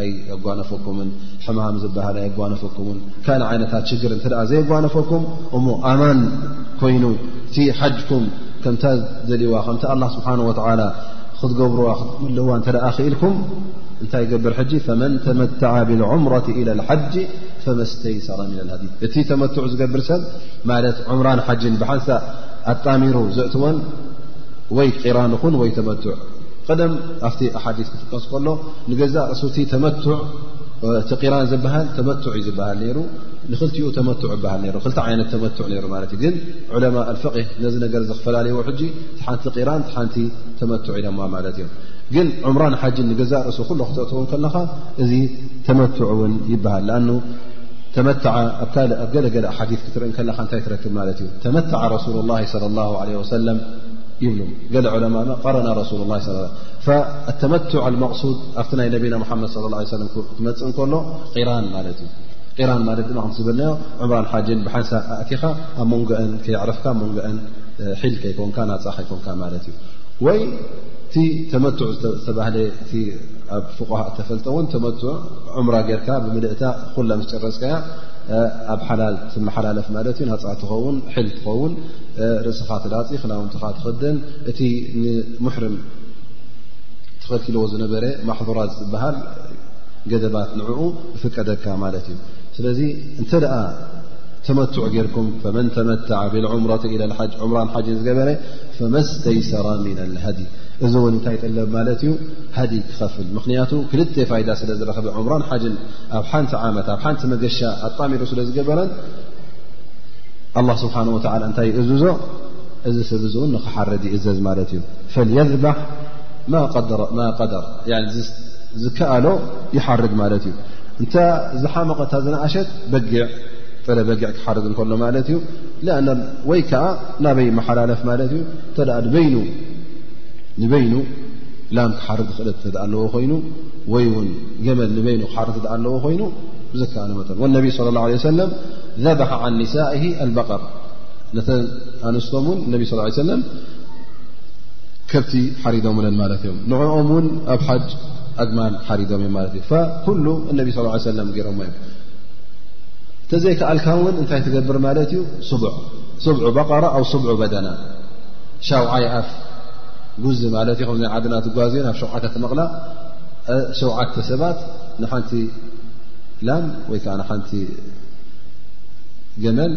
ኣይጓነፈኩምን ሕማም ዝበሃል ኣይጓነፈኩምን ካልእ ዓይነታት ሽግር እንተ ዘይጓነፈኩም እሞ ኣማን ኮይኑ እቲ ሓጅኩም ከምታ ዘልዋ ከምቲ ኣላ ስብሓን ወላ ክትገብርዋ ክትምልእዋ እንተ ክኢልኩም እንታይ ገብር ሕጂ ፈመን ተመትዓ ብልዑምረት ኢላ ልሓጂ ፈመስተይሰራ ም ሃዲ እቲ ተመትዕ ዝገብር ሰብ ማለት ዑምራን ሓጅን ብሓንሳ ኣጣሚሩ ዘእትወን ወይ ቂራን ኹን ወይ ተመትዕ ቀደም ኣብቲ ኣሓዲት ክጥቀስ ከሎ ንገዛእ ርእሱቲ ተመቱዕ እቲ ቂራን ዝበሃል ተመቱዕ እዩ ዝበሃል ነይሩ ንክልቲኡ ተመቱዕ ይበሃል ሩ ክልቲ ዓይነት ተመቱዕ ነይሩ ማለት እዩ ግን ዑለማ ኣልፍቅህ ነዚ ነገር ዝፈላለይዎ ሕጂ እቲ ሓንቲ ቂራን እቲ ሓንቲ ተመቱዕ ኢሎማ ማለት እዮም ግን ዑምራን ሓጂን ንገዛእ ርእሱ ኩሎ ክተእትውን ከለኻ እዚ ተመቱዕ እውን ይበሃል ኣኑ ተመትዓ ኣብ ካእ ኣብ ገለገለ ሓዲ ክትርኢ ከለኻ እንታይ ትረክብ ማለት እዩ ተመትዓ ረሱሉ ላ ለ ላ ወሰለም ይብሉ ገለ ዑለማ ቀረና ረሱሉ ላ ተመትዕ መቅሱድ ኣብቲ ናይ ነቢና ሓመድ ለ ላ ሰለም ክትመፅእ እንከሎ ቂራን ማለት እዩ ቂራን ማለት ድማ ከም ዝበልናዮ ዕምራን ሓጅን ብሓንሳ ኣእቲኻ ኣብ መንጎአን ከይዕረፍካ ብ መንጎአን ሒል ከይኮንካ ናፃ ከይኮንካ ማለት እዩ ወይ እቲ ተመትዕ ዝተባህለ እ ኣብ ፍቁሃ እተፈልጠ እውን ተመትዕ ዕምራ ጌርካ ብምልእታ ኩላ ምስ ጨረፅካያ ኣብ ሓላል ትመሓላለፍ ማለት እዩ ናፃ ትኸውን ሒል ትኸውን ርእስኻ ትላፂ ክላውንትኻ ትኽድን እቲ ንሙሕርም ተኸልኪልዎ ዝነበረ ማሕظራት ዝበሃል ገደባት ንዕኡ እፍቀደካ ማለት እዩ ስለዚ እንተ ደኣ ተመትዕ ጌርኩም ፈመን ተመተዓ ብልዑምሮ ኢለ ሓጅ ዑምራን ሓጅን ዝገበረ ፈመስተይሰራ ምና ሃዲ እዚ እውን እንታይ ጠለብ ማለት እዩ ሃዲ ክኸፍል ምኽንያቱ ክልተ ፋይዳ ስለ ዝረኸበ ዑምራን ሓጅን ኣብ ሓንቲ ዓመት ኣብ ሓንቲ መገሻ ኣጣሚሩ ስለ ዝገበረን ኣላ ስብሓን ወላ እንታይ ይእዝዞ እዚ ሰብ እዚ እውን ንክሓርድ ይእዘዝ ማለት እዩ ፈልየዝባሕ ማ ቀደር ዝከኣሎ ይሓርድ ማለት እዩ እንተ ዝሓመቐ እታ ዝነኣሸት በጊዕ ጥረ በጊዕ ክሓርድ እንከሎ ማለት እዩ ወይ ከዓ ናበይ መሓላለፍ ማለት እዩ እተደኣ ንበይኑ ላም ክሓርድ ክእለት እተደኣ ኣለዎ ኮይኑ ወይ እውን ገመል ንበይኑ ክሓርድ እተኣ ኣለዎ ኮይኑ ብዝከኣሎ መጠን ወነቢይ ስለ ላ ለ ሰለም ዘበሓ ዓን ኒሳኢ ኣልበቀር ነተን ኣንስቶም እውን ነቢ ስ ሰለም ከብቲ ሓሪዶም ለን ማለት እዮም ንዕኦም እውን ኣብ ሓጅ ኣግማን ሓሪዶም እዮም ማለት እዩ ኩሉ እነቢ ስ ሰለም ገይሮሞ እዮም እተዘይከኣልካ እውን እንታይ ትገብር ማለት እዩ ስብዑ በቐራ ኣብ ስብዑ በደና ሻውዓይ ኣፍ ጉዚ ማለት እዩ ከምዚ ዓድና ትጓዝ ናብ ሸውዓተ ትመቕላ ሸውዓተ ሰባት ንሓንቲ ላም ወይ ከዓ ንሓንቲ ገመል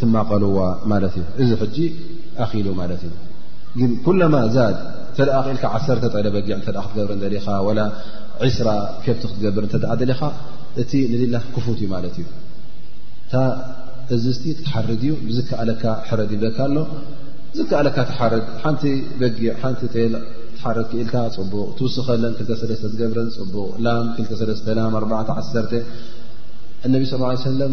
ትማቐልዋ ማለት እዩ እዚ ሕጂ ኣኺሉ ማለት እዩ ግን ኩለማ ዛድ እተ ክኢልካ ዓሰርተ ጠለ በጊዕ እተ ክትገብረ ደሊኻ ወላ ዕስራ ከብቲ ክትገብር እተ ደሊኻ እቲ ንሌላ ክፉት እዩ ማለት እዩ እታ እዚ ስቲ ክትሓርድ እዩ ብዝከኣለካ ሕረድ ይብለካ ኣሎ ዝከኣለካ ትሓርድ ሓንቲ በጊዕ ሓንቲ ጤል ትሓርድ ክኢልካ ፅቡቕ ትውስኸለን ክልተሰለስተ ትገብረን ፅቡቕ ላም ክልተሰለስተ ላም ኣርባዕተ ዓሰርተ እነቢ ስ ሰለም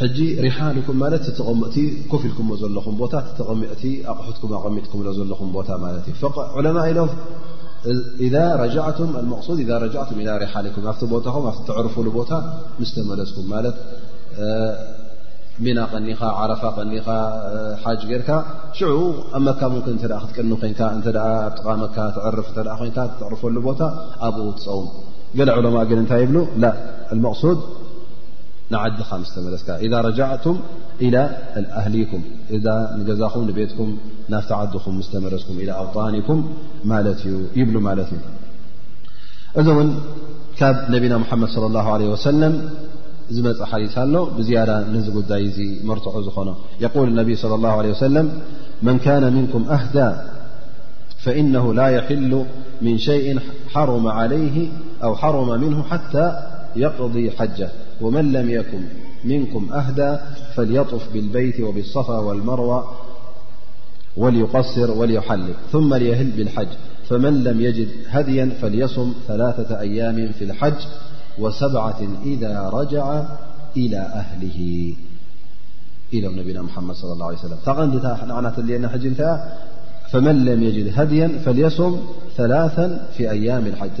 ሕጂ ሪሓልኩም ማለት እቲ ኮፍ ኢልኩሞ ዘለኹም ቦታ እቲ ኣቑሑትኩም ኣቐሚጥኩምሎ ዘለኹም ቦታ ማለት እዩ ፈቕ ዑለማ ኢሎም ኢዛ ረጃዕቱም ኣልመቕሱድ ኢዛ ረጃዕቱም ኢላ ሪሓልኩም ኣብቲ ቦታኹም ኣብቲ ተዕርፉሉ ቦታ ምስ ተመለስኩም ማለት ሚና ቀኒኻ ዓረፋ ቀኒኻ ሓጅ ጌርካ ሽዑ ኣብ መካ ምክ እተ ክትቅኒ ኮንካ እተ ኣብ ጥቓ መካ ትዕርፍ እተ ኮንካ ትተዕርፈሉ ቦታ ኣብኡ ትፀውም ገለ ዑለማ ግን እንታይ ይብሉ ላ ኣልመቕሱድ ንዓድኻ ምስ ተመለስካ ኢዛ ረጃዕቱም ኢላ ኣህሊኩም እዛ ንገዛኹም ንቤትኩም ናፍቲ ዓድኹም ምስ ተመለስኩም ኢላ ኣውጣኒኩም ማለት እዩ ይብሉ ማለት እዩ እዚ እውን ካብ ነቢና ሙሓመድ ለ ላ ለ ወሰለም ዝመፀ ሓዲት ኣሎ ብዝያዳ ነዚ ጉዳይ እዚ መርትዖ ዝኾኖ የቁል ነቢ ለ ላ ለ ወሰለም መን ካነ ምንኩም ኣህዳ ፈኢነሁ ላ የሕሉ ምን ሸይን ሓሩመ ዓለይህ ኣው ሓሩመ ምንሁ ሓታ يقضي ሓجة ومن لم يكن منكم أهدى فليطف بالبيت وبالصفى والمروة وليقصر وليحلق ثم ليهل بالحج فمن لم يجد هديا فليصم ثلاثة أيام في الحج وسبعة إذا رجع إلى أهله ل نبينا محمد صلى الله عليه وسلم ت فمن لم يجد هديا فليصم ثلاثا في أيام الحلت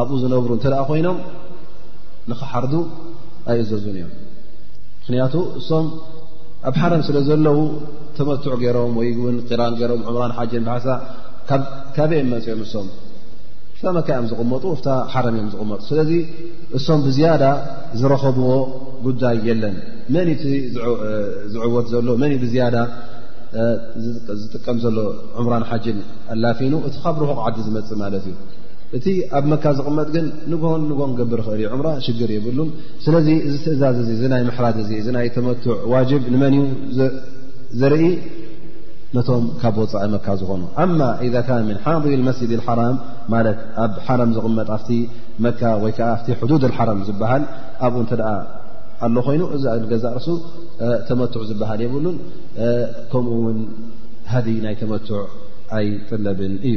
ኣብኡ ዝነብሩ እንተ ኮይኖም ንኽሓርዱ ኣይእዘዙን እዮም ምኽንያቱ እሶም ኣብ ሓረም ስለ ዘለዉ ተመትዕ ገይሮም ወይ ውን ቂራን ገሮም ዕምራን ሓጀን ባሓሳ ካበይ እም መፅኦም እሶም እፍታ መካ እዮም ዝቕመጡ እፍታ ሓረም እዮም ዝቕመጡ ስለዚ እሶም ብዝያዳ ዝረኸብዎ ጉዳይ የለን መን እቲ ዝዕወት ዘሎ መን ዩ ብዝያዳ ዝጥቀም ዘሎ ዕምራን ሓጅን ኣላፊኑ እቲ ካብ ርሑቕ ዓዲ ዝመፅእ ማለት እዩ እቲ ኣብ መካ ዝቕመጥ ግን ንግሆን ንጎን ገብር ኽእል እዩ ዕምራ ሽግር የብሉን ስለዚ እዚ ትእዛዝ እዚ እዚ ናይ ምሕራድ እዚ እዚ ናይ ተመቱዕ ዋጅብ ንመን እዩ ዝርኢ ነቶም ካብ ወፃኢ መካ ዝኾኑ ኣማ ኢዛ ካን ምን ሓض መስጅድ ሓራም ማለት ኣብ ሓረም ዝቕመጥ ኣብቲ መካ ወይ ከዓ ኣብቲ ሕዱድ ሓረም ዝበሃል ኣብኡ እንተ ደኣ ኣሎ ኮይኑ እዚ ገዛእ ርሱ ተመቱዕ ዝበሃል የብሉን ከምኡ ውን ሃድይ ናይ ተመቱዕ ኣይጥለብን እዩ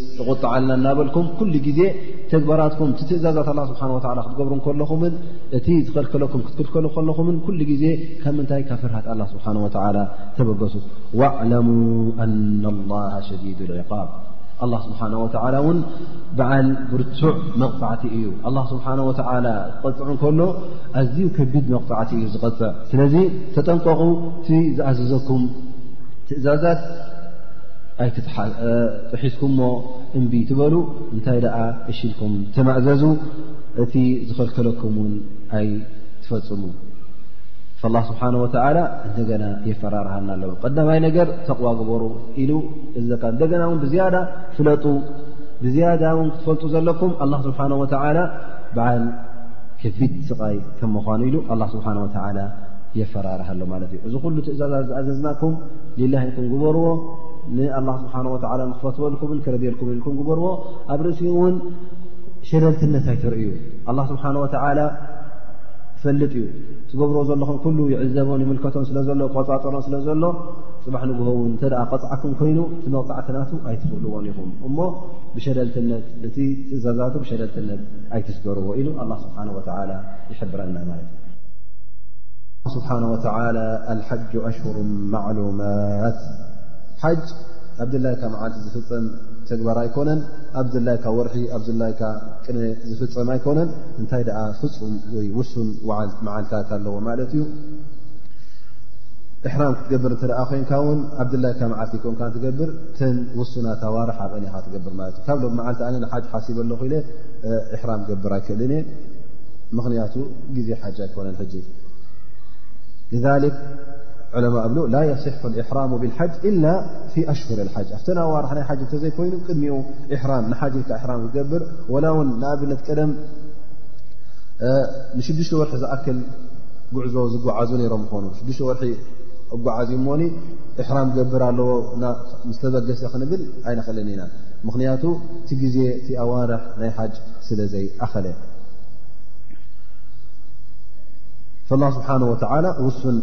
ተቆጣዓልና እናበልኩም ኩሉ ግዜ ተግባራትኩም እቲ ትእዛዛት ላ ስብሓ ወላ ክትገብሩ ከለኹምን እቲ ዝከልከለኩም ክትክልከሉ ከለኹምን ኩሉ ግዜ ካብ ምንታይ ካብ ፍርሃት ኣላ ስብሓ ወላ ተበገሱ ዋዕለሙ ኣና ላ ሸዲድ ዕቃብ ኣላ ስብሓ ወላ እውን በዓል ብርቱዕ መቕፃዕቲ እዩ ኣላ ስብሓ ወላ ዝቐፅዑ ከሎ ኣዝዩ ከቢድ መቕፃዕቲ እዩ ዝቐፅዕ ስለዚ ተጠንቀቑ እቲ ዝኣዘዘኩም ትእዛዛት ኣይትሓ ጥሒስኩሞ እምቢ ትበሉ እንታይ ደኣ እሺ ኢልኩም ተማእዘዙ እቲ ዝኸልከለኩም ውን ኣይትፈፅሙ ላ ስብሓን ወተላ እንደገና የፈራርሃና ኣለዉ ቀዳማይ ነገር ተቕዋ ግበሩ ኢሉ እዘካ እንደገና እውን ብዝያዳ ፍለጡ ብዝያዳ እውን ክትፈልጡ ዘለኩም ኣላ ስብሓን ወተላ በዓል ከቢድ ስቓይ ከም ምኳኑ ኢሉ ኣላ ስብሓን ወተላ የፈራርሃ ኣሎ ማለት እዩ እዚ ኩሉ ትእዛዛት ዝኣዘዝናኩም ሊላሂ ይኩም ግበርዎ ንኣላ ስብሓን ወላ ንክፈትወልኩምን ክረድየልኩም ኢልኩም ግበርዎ ኣብ ርእሲኡ እውን ሸለልትነት ኣይተርእዩ ኣላ ስብሓን ወተላ ትፈልጥ እዩ ትገብርዎ ዘለኹም ኩሉ ይዕዘቦን ይምልከቶን ስለ ዘሎ ቆፃፀሮን ስለ ዘሎ ፅባሕ ንግሆ እውን እንተ ቀፅዓኩም ኮይኑ እቲ መቕፃዕትናቱ ኣይትኽእልዎን ኢኹም እሞ ብሸለልትነት ነቲ ትእዛዛቱ ብሸለልትነት ኣይትስገርዎ ኢሉ ኣላ ስብሓን ወተላ ይሕብረና ማለት እዩ ስብሓ ወተላ ኣልሓጅ ኣሽሁሩ ማዕሉማት ሓጅ ኣብ ድላይካ መዓልቲ ዝፍፀም ተግባር ኣይኮነን ኣብ ድላይካ ወርሒ ኣብ ድላይካ ቅነ ዝፍፀም ኣይኮነን እንታይ ደኣ ፍፁም ወይ ውሱን መዓልትታት ኣለዎ ማለት እዩ እሕራም ክትገብር እተ ኮንካ ውን ኣብ ድላይካ መዓልቲ ኮንካ ትገብር ተን ውሱናት ኣዋርሕ ኣቐኒኻ ትገብር ማለት እዩ ካብ ሎም መዓልቲ ኣነ ንሓጅ ሓሲበ ኣለኹ ኢለ እሕራም ገብር ኣይክእልን እየ ምኽንያቱ ግዜ ሓጅ ኣይኮነን ሕጂ ዑለማ እብሉ ላ የስሑ እሕራሙ ብልሓጅ ኢላ ፊ ኣሽሁር ሓጅ ኣብተ ኣዋርሒ ናይ ሓጅ እንተዘይኮይኑ ቅድሚኡ እሕራም ንሓጅ ኢልካ እሕራም ክገብር ወላ እውን ንኣብነት ቀደም ንሽዱሽተ ወርሒ ዝኣክል ጉዕዞ ዝጓዓዙ ነይሮም ይኾኑ ሽዱሽተ ወርሒ ኣጓዓዝ ሞኒ እሕራም ገብር ኣለዎ ምስ ተበገሰ ክንብል ኣይንኽእልን ኢና ምኽንያቱ እቲ ግዜ እቲ ኣዋርሕ ናይ ሓጅ ስለ ዘይኣኸለ ላ ስብሓን ወተላ ውሱን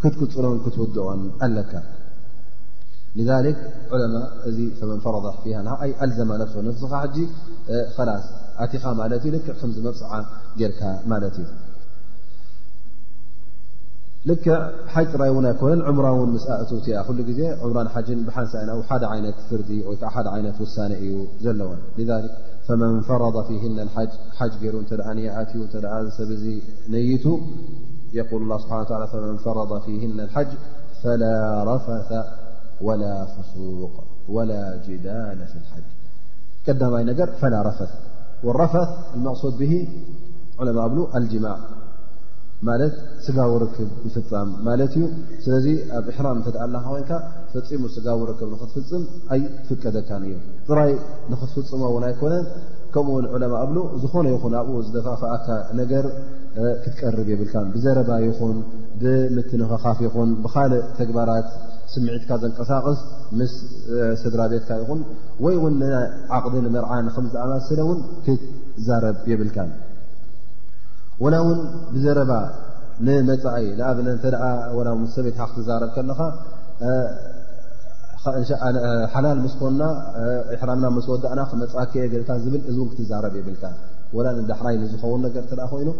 ክትቅፅሎን ክትውድኦን ኣለካ ذ ዑለማ እዚ ፈመን ፈረض ፊ ንይ ኣልዘማ ነፍሶ ነፍስኻ ሕጂ ላስ ኣቲኻ ማለት እዩ ልክዕ ከም ዝመብፅዓ ጌርካ ማለት እዩ ልክዕ ሓጅ ጥራይ እውን ኣይኮነን ዕምራ ውን ምስ ኣእትውት እያ ኩሉ ግዜ ዕምራን ሓጅን ብሓንሳ ኢና ሓደ ዓይነት ፍርዲ ወይ ከዓ ሓደ ዓይነት ውሳነ እዩ ዘለዎን ፈመን ፈረض ፊህና ሓጅ ገይሩ እተ ኣትዩ እተ ሰብ እዚ ነይቱ የል ላ ስብሓን ላ ፈመን ፈረض ፊህና ሓጅ ፈላ ረፈث ወላ ፍሱቅ ወላ ጅዳል ፊ ሓጅ ቀዳማይ ነገር ፈላ ረፈት ረፈት መቅሱድ ብሂ ዕለማ ኣብሉ ኣልጅማዕ ማለት ስጋዊ ርክብ ይፍፃም ማለት እዩ ስለዚ ኣብ እሕራም እተ ኣለካ ኮንካ ፈፂሙ ስጋዊ ርክብ ንክትፍፅም ኣይፍቀደካን እዩ ጥራይ ንክትፍፅሞ እውን ኣይኮነን ከምኡውን ዕለማ ኣብሉ ዝኾነ ይኹን ኣብኡ ዝደፋፍኣካ ነገር ክትቀርብ የብልካ ብዘረባ ይኹን ብምትንኸኻፍ ይኹን ብካልእ ተግባራት ስምዒትካ ዘንቀሳቕስ ምስ ስድራ ቤትካ ይኹን ወይ እውን ዓቕዲ ንመርዓ ንከም ዝኣማሰለ እውን ክትዛረብ የብልካ ወላ እውን ብዘረባ ንመፃኢ ንኣብነ እተ ሰበይትካ ክትዛረብ ከለኻ ሓላል ምስ ኮና ሕራምና መስወዳእና ክመፃኪ ገታ ዝብል እዚ እውን ክትዛረብ የብልካ ወላ ንዳሕራይ ንዝኸውን ነገር እተ ኮይኑ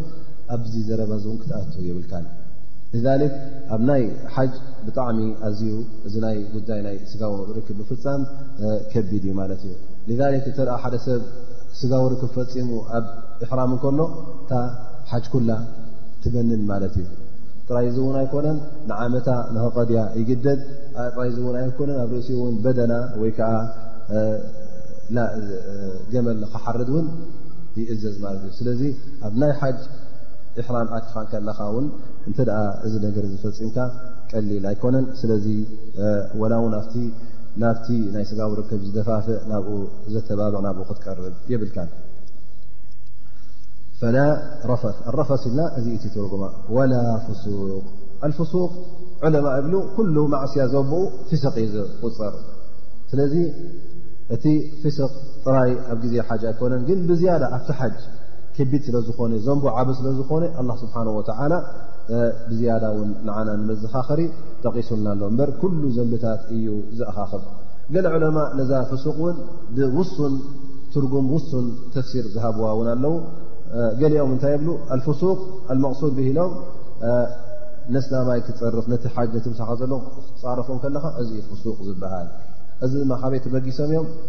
ኣብዚ ዘረባ እዚውን ክትኣት የብልካን ذ ኣብ ናይ ሓጅ ብጣዕሚ ኣዝዩ እዚ ናይ ጉዳይ ናይ ስጋዊ ርክብ ብፍፃም ከቢድ እዩ ማለት እዩ ذ እተ ሓደ ሰብ ስጋዊ ርክብ ፈፂሙ ኣብ እሕራም እንከሎ እታ ሓጅ ኩላ ትበንን ማለት እዩ ጥራይ እዚ እውን ኣይኮነን ንዓመታ ንኸቀድያ ይግደድ ጥራይ እዚ እውን ኣይኮነን ኣብ ርእሲኡ እውን በደና ወይ ከዓ ገመል ክሓርድ ውን ይእዘዝ ማለት እዩ ስለዚ ኣብ ናይ ሓጅ እሕራም ኣትኻ ከለኻ ውን እንተ እዚ ነገር ዝፈፂምካ ቀሊል ኣይኮነን ስለዚ ወላ ውን ኣብቲ ናብቲ ናይ ስጋዊ ርክብ ዝደፋፍእ ናብኡ ዘተባብዕ ናብኡ ክትቀርብ የብልካ ፈላ ረፈ ረፈስ ኢልና እዚ እቲ ትርጉማ ወላ ፍሱቅ ኣልፍሱቅ ዕለማ እብሉ ኩሉ ማዕስያ ዘብኡ ፊስቅ እዩ ዝቁፀር ስለዚ እቲ ፊስቅ ጥራይ ኣብ ግዜ ሓጅ ኣይኮነን ግን ብዝያዳ ኣብቲ ሓጅ ክቢድ ስለ ዝኾነ ዘንቦ ዓበ ስለ ዝኾነ ኣላ ስብሓን ወተዓላ ብዝያዳ እውን ንዓና ንመዘኻኸሪ ጠቒሱልና ኣሎ እምበር ኩሉ ዘንብታት እዩ ዘእኻኽብ ገለ ዕለማ ነዛ ፍሱቅ እውን ብውሱን ትርጉም ውሱን ተፍሲር ዝሃብዋ እውን ኣለዉ ገሊኦም እንታይ የብሉ ኣልፍሱቅ ኣልመቕሱድ ብሂሎም ነስላማይ ክፀርፍ ነቲ ሓጅ ነቲ ምሳኻ ዘሎ ክትፃረፎ ከለኻ እዚ ፍሱቅ ዝበሃል እዚ ድማ ካበይ ተበጊሶም እዮም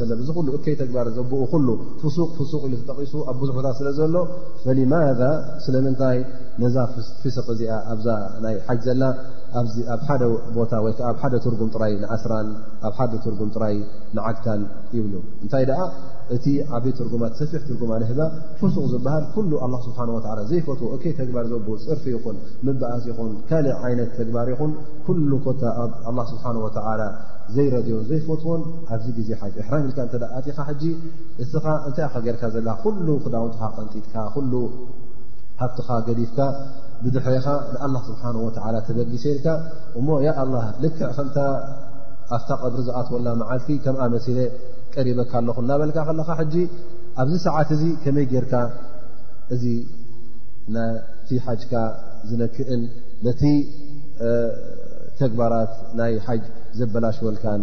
ሰለም እዚ ኩሉ እከይ ተግባር ዘብኡ ኩሉ ፍሱቅ ፍሱቅ ኢሉ ተጠቂሱ ኣብ ብዙሕ ቦታ ስለ ዘሎ ፈሊማዛ ስለምንታይ ነዛ ፍስቅ እዚኣ ኣብዛ ናይ ሓጅ ዘላ ኣብ ሓደ ቦታ ወይ ከዓ ኣብ ሓደ ትርጉም ጥራይ ንኣስራን ኣብ ሓደ ትርጉም ጥራይ ንዓግታን ይብሉ እንታይ ደኣ እቲ ዓብ ትርጉማት ሰፊሕ ትርጉማ ንህባ ፍሱቅ ዝበሃል ኩሉ ኣላ ስብሓን ወላ ዘይፈትዎ እከይ ተግባር ዘብ ፅርፊ ይኹን ምበኣስ ይኹን ካልእ ዓይነት ተግባር ይኹን ኩሉ ኮታ ኣብ ኣላ ስብሓን ወተላ ዘይረድዮን ዘይፈትዎን ኣብዚ ግዜ ሓጅ እሕራም ኢልካ እንተ ኣቲኻ ሕጂ እስኻ እንታይ ኢኻ ጌርካ ዘለ ኩሉ ክዳውንትኻ ቀንጢጥካ ኩሉ ሃብትኻ ገዲፍካ ብድሕሬኻ ንኣላ ስብሓን ወተላ ተበጊሰ ኢልካ እሞ ያ ኣላ ልክዕ ከምታ ኣብታ ቀብሪ ዝኣትወላ መዓልቲ ከምኣ መሲለ ቀሪበካ ኣለኹ እናበልካ ከለኻ ሕጂ ኣብዚ ሰዓት እዚ ከመይ ጌርካ እዚ ነቲ ሓጅካ ዝነክእን ነቲ ተግባራት ናይ ሓጅ ዘበላሽወልካን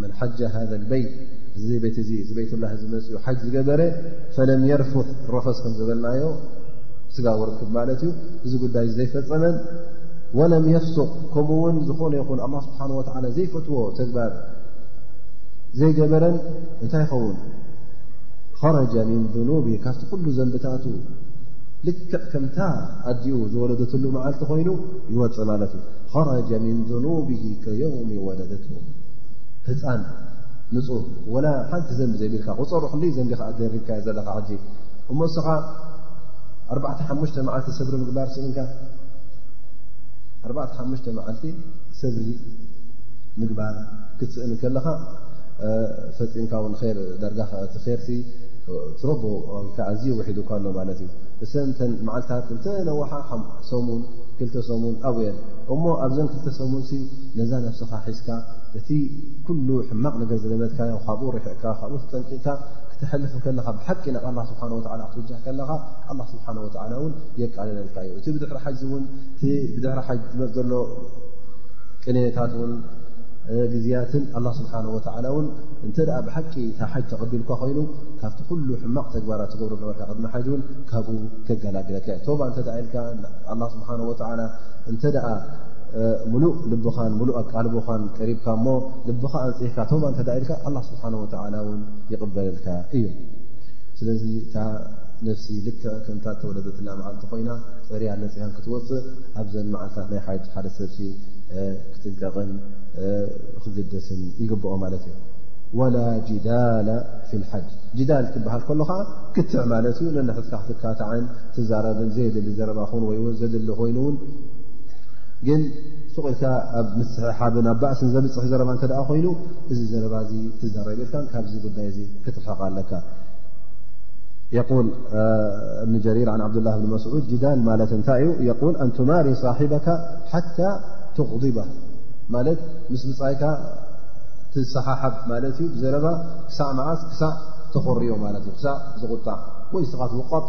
መን ሓጃ ሃ በይት እዚ ቤት እዚ እዚ ቤትላ ዝመፅኡ ሓጅ ዝገበረ ፈለም የርፉት ረፈስ ከም ዝበልናዮ ስጋ ወርክብ ማለት እዩ እዚ ጉዳይ ዘይፈፀመን ወለም የፍሱቕ ከምኡ ውን ዝኾነ ይኹን ኣላ ስብሓን ወላ ዘይፈትዎ ተግባር ዘይገበረን እንታይ ይኸውን ኸረጃ ምን ኑብ ካብቲ ኩሉ ዘንብታቱ ልክዕ ከምታ ኣዲኡ ዝወለደትሉ መዓልቲ ኮይኑ ይወፅእ ማለት እዩ ኸረጀ ምን ذኑብ ከየውሚ ወለደት ህፃን ንፁህ ወላ ሓንቲ ዘንቢ ዘይብልካ ቁፀሩ ክንደይ ዘንቢ ከዓ ደሪብካ ዘለካ ሕጂ እሞ እስኻ ኣርባዕተ ሓሙሽተ መዓልቲ ሰብሪ ምግባር ስእንካ ኣርባዕተ ሓሙሽተ መዓልቲ ሰብሪ ምግባር ክትስእን ከለኻ ፈፂምካ ውን ር ዳርጋ እቲ ርሲ ትረቦ ወይከዓ ኣዝዩ ውሒዱካ ኣሎ ማለት እዩ እሰንተን መዓልትታት እንተነዋሓ ሰሙን ክልተ ሰሙን ኣብኡ እየን እሞ ኣብዘን ክልተ ሰሙን ነዛ ነብስኻ ሒዝካ እቲ ኩሉ ሕማቕ ነገር ዝለመድካ ካብኡ ርሕዕካ ካብኡ ተጠንቂቕካ ክትሐልፍ ከለኻ ብሓቂ ናብ ኣላ ስብሓ ወ ክትውጃህ ከለኻ ኣላ ስብሓ ወ እውን የቃልለልካ እዩ እቲ ብድሕሪ ሓጅ እውን እቲ ብድሕሪ ሓጅ ዝመፅ ዘሎ ቅንታት ውን ግዜያትን ኣላ ስብሓ ወ እውን እንተ ብሓቂ ታ ሓጅ ተቐቢልካ ኮይኑ ካብቲ ኩሉ ሕማቕ ተግባራት ትገብሩ ነበርካ ቅድሚ ሓጅ እውን ካብኡ ከገላግለካ እዩ ባ እተ ኢልካ ኣላ ስብሓን ወላ እንተ ደኣ ሙሉእ ልብኻን ሙሉእ ኣቃልቦኻን ቀሪብካ እሞ ልብኻ ኣንፅህካ ተባ እንተ ኢልካ ኣላ ስብሓን ወላ እውን ይቕበለልካ እዩ ስለዚ እታ ነፍሲ ልክ ከምታ ተወለደትና መዓልቲ ኮይና ፀርያ ነፅሃን ክትወፅእ ኣብዘን መዓልታት ናይ ሓጅ ሓደ ሰብሲ ክጥንቀቕን ክግደስን ይግብኦ ማለት እዩ ወላ ጅዳላ ፊ ልሓጅ ጅዳል ክበሃል ከሎ ከዓ ክትዕ ማለት እዩ ነንሕዝካ ክትካታዕን ትዛረብን ዘየድሊ ዘረባ ኹን ወይ ውን ዘድሊ ኮይኑ ውን ግን ሱቕኢልካ ኣብ ምስሕሓብን ኣብ ባእስን ዘብፅሕ ዘረባ እተ ኮይኑ እዚ ዘረባ እዚ ትዛረብልካ ካብዚ ጉዳይ እዚ ክትርሕቕ ኣለካ የል እብኒ ጀሪር ን ዓብዱላ ብን መስዑድ ጅዳል ማለት እንታይ እዩ የል ኣንቱማሪ ሳሒበካ ሓታ ትቕዲባ ማለት ምስ ብፃይካ ትሰሓሓብ ማለት እዩ ብዘረባ ክሳዕ መዓስ ክሳዕ ተኾርዮ ማለት እዩ ክሳዕ ዝቑጣዕ ወይ ስኻትውቀጦ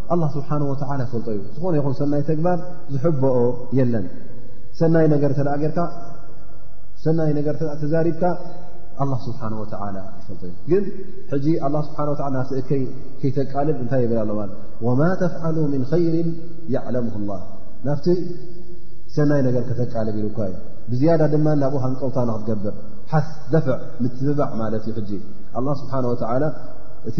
ኣላ ስብሓን ወተላ ይፈልጦ እዩ ዝኾነ ይኹን ሰናይ ተግባር ዝሕበኦ የለን ሰናይ ነገር እተ ጌርካ ሰናይ ነገር ተ ተዛሪብካ ኣላ ስብሓን ወተላ ይፈልጦ እዩ ግን ሕጂ ኣላ ስብሓን ወላ ናስእከይ ከይተቃልብ እንታይ ይብል ኣሎ ማለት ወማ ተፍዓሉ ምን ኸይርን ያዕለምሁ ላ ናብቲ ሰናይ ነገር ከተቃልብ ኢሉ ኳ እዩ ብዝያዳ ድማ ናብኡ ሃንቀውታ ንክትገብር ሓስ ደፍዕ ምትብባዕ ማለት እዩ ሕጂ ኣላ ስብሓን ወተላ እቲ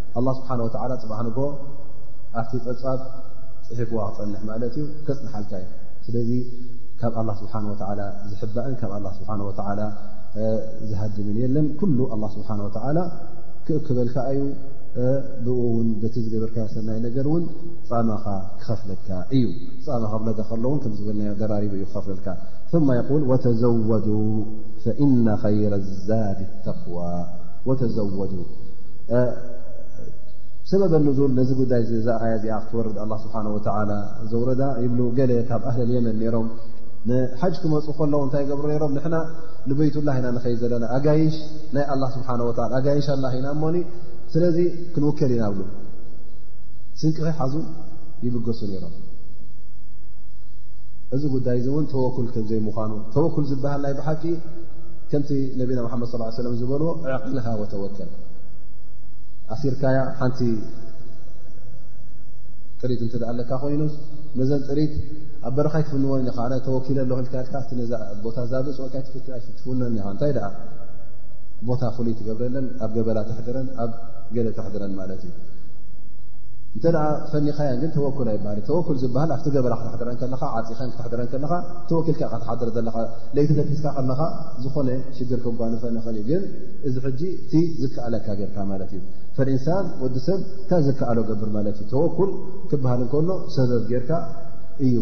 ኣላ ስብሓን ወተዓላ ፅባሕ ንግ ኣብቲ ፀብፃብ ፅሒፍዋ ክፀንሕ ማለት እዩ ከፅንሓልካ እዩ ስለዚ ካብ ኣላ ስብሓን ወተዓላ ዝሕባእን ካብ ኣላ ስብሓን ወተዓላ ዝሃድምን የለን ኩሉ ኣላ ስብሓን ወተዓላ ክእክበልካ እዩ ብኡ እውን በቲ ዝገበርካ ሰናይ ነገር እውን ፃማኻ ክኸፍለካ እዩ ፃማ ከብለጋ ከሎውን ከም ዝበልናዮ ደራሪቡ እዩ ክኸፍለልካ ثማ የል ወተዘወዱ ፈኢነ ኸይረ ዛድ ተቕዋ ወተዘወዱ ሰበበ ንዙል ነዚ ጉዳይ እዚ ኣያ እዚኣ ክትወርድ ኣላ ስብሓን ወተላ ዘውረዳ ይብሉ ገለ ካብ ኣህለል የመን ነይሮም ንሓጅ ክመፁ ከለዉ እንታይ ገብሩ ነይሮም ንሕና ንበይትላ ኢና ንኸይ ዘለና ኣጋይሽ ናይ ኣላ ስብሓን ወላ ኣጋይሽ ኣላ ኢና እሞኒ ስለዚ ክንውከል ኢና ብሉ ስንቂ ከይሓዙ ይብገሱ ነይሮም እዚ ጉዳይ እዚ እውን ተወኩል ከምዘይምዃኑ ተወኩል ዝበሃል ናይ ብሓቂ ከምቲ ነቢና ሓመድ ስ ሰለም ዝበልዎ ዕቕልሃ ወተወከል ኣሲርካያ ሓንቲ ጥሪት እንተ ኣለካ ኮይኑ ነዘን ጥሪት ኣብ በረኻይ ትፍንወን ኢ ተወኪለ ኣለኹ ኢልካ ኢልካ ቦታ ዛብፅ ወ ትፍነን ኢ እንታይ ደኣ ቦታ ፍሉይ ትገብረለን ኣብ ገበላ ተሕድረን ኣብ ገለ ተሕድረን ማለት እዩ እንተ ፈኒኻያ ግን ተወኩል ኣይበሃል ተወኩል ዝበሃል ኣብቲ ገበላ ክትሕድረን ከለኻ ዓፂኸን ክትሕድረን ከለኻ ተወኪልካ ክትሓድር ዘለኻ ለይቲ ደቂስካ ከለኻ ዝኾነ ሽግር ክጓንፈ ንኽእል እዩ ግን እዚ ሕጂ እቲ ዝከኣለካ ገርካ ማለት እዩ ፈኢንሳን ወዲ ሰብ እታ ዝከኣሎ ገብር ማለት እዩ ተወኩል ክበሃል እንከሎ ሰበብ ጌርካ እዩ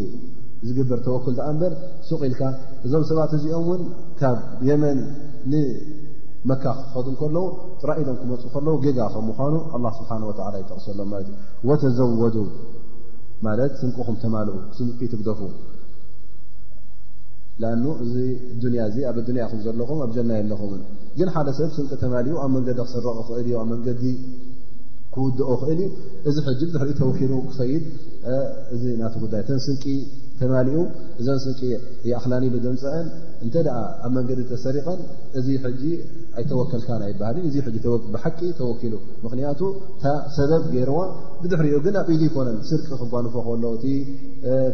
ዝግበር ተወኩል ዳኣ እምበር ሱቅ ኢልካ እዞም ሰባት እዚኦም እውን ካብ የመን ንመካ ክኸዱ ከለዉ ጥራይ ኢሎም ክመፁ ከለዉ ጌጋ ከም ምኳኑ ኣላ ስብሓን ወተላ ይጠቕሰሎም ማለት እዩ ወተዘወዱ ማለት ስንቅኹም ተማልኡ ስንቂ ትግደፉ ኣ እዚ ዱንያ እዚ ኣብ ኣዱንያ ኹም ዘለኹም ኣብ ጀና የለኹም ግን ሓደ ሰብ ስንቂ ተማሊኡ ኣብ መንገዲ ክስረቕ ይኽእል እዩ ኣብ መንገዲ ክውድኦ ይኽእል እዩ እዚ ሕጂ ብድሕሪኡ ተወኪኑ ክኸይድ እዚ ናቲ ጉዳይ እተን ስንቂ ተማሊኡ እዘን ስንቂ ይኣኽላኒ ኢሉ ዘምፀአን እንተ ደኣ ኣብ መንገዲ ተሰሪቐን እዚ ሕጂ ኣይተወከልካን ኣይበሃልን እዚ ሕጂ ብሓቂ ተወኪሉ ምኽንያቱ እታ ሰበብ ገይርዋ ብድሕሪኡ ግን ኣብ ኢዱ ይኮነን ስርቂ ክጓንፎ ከሎ እቲ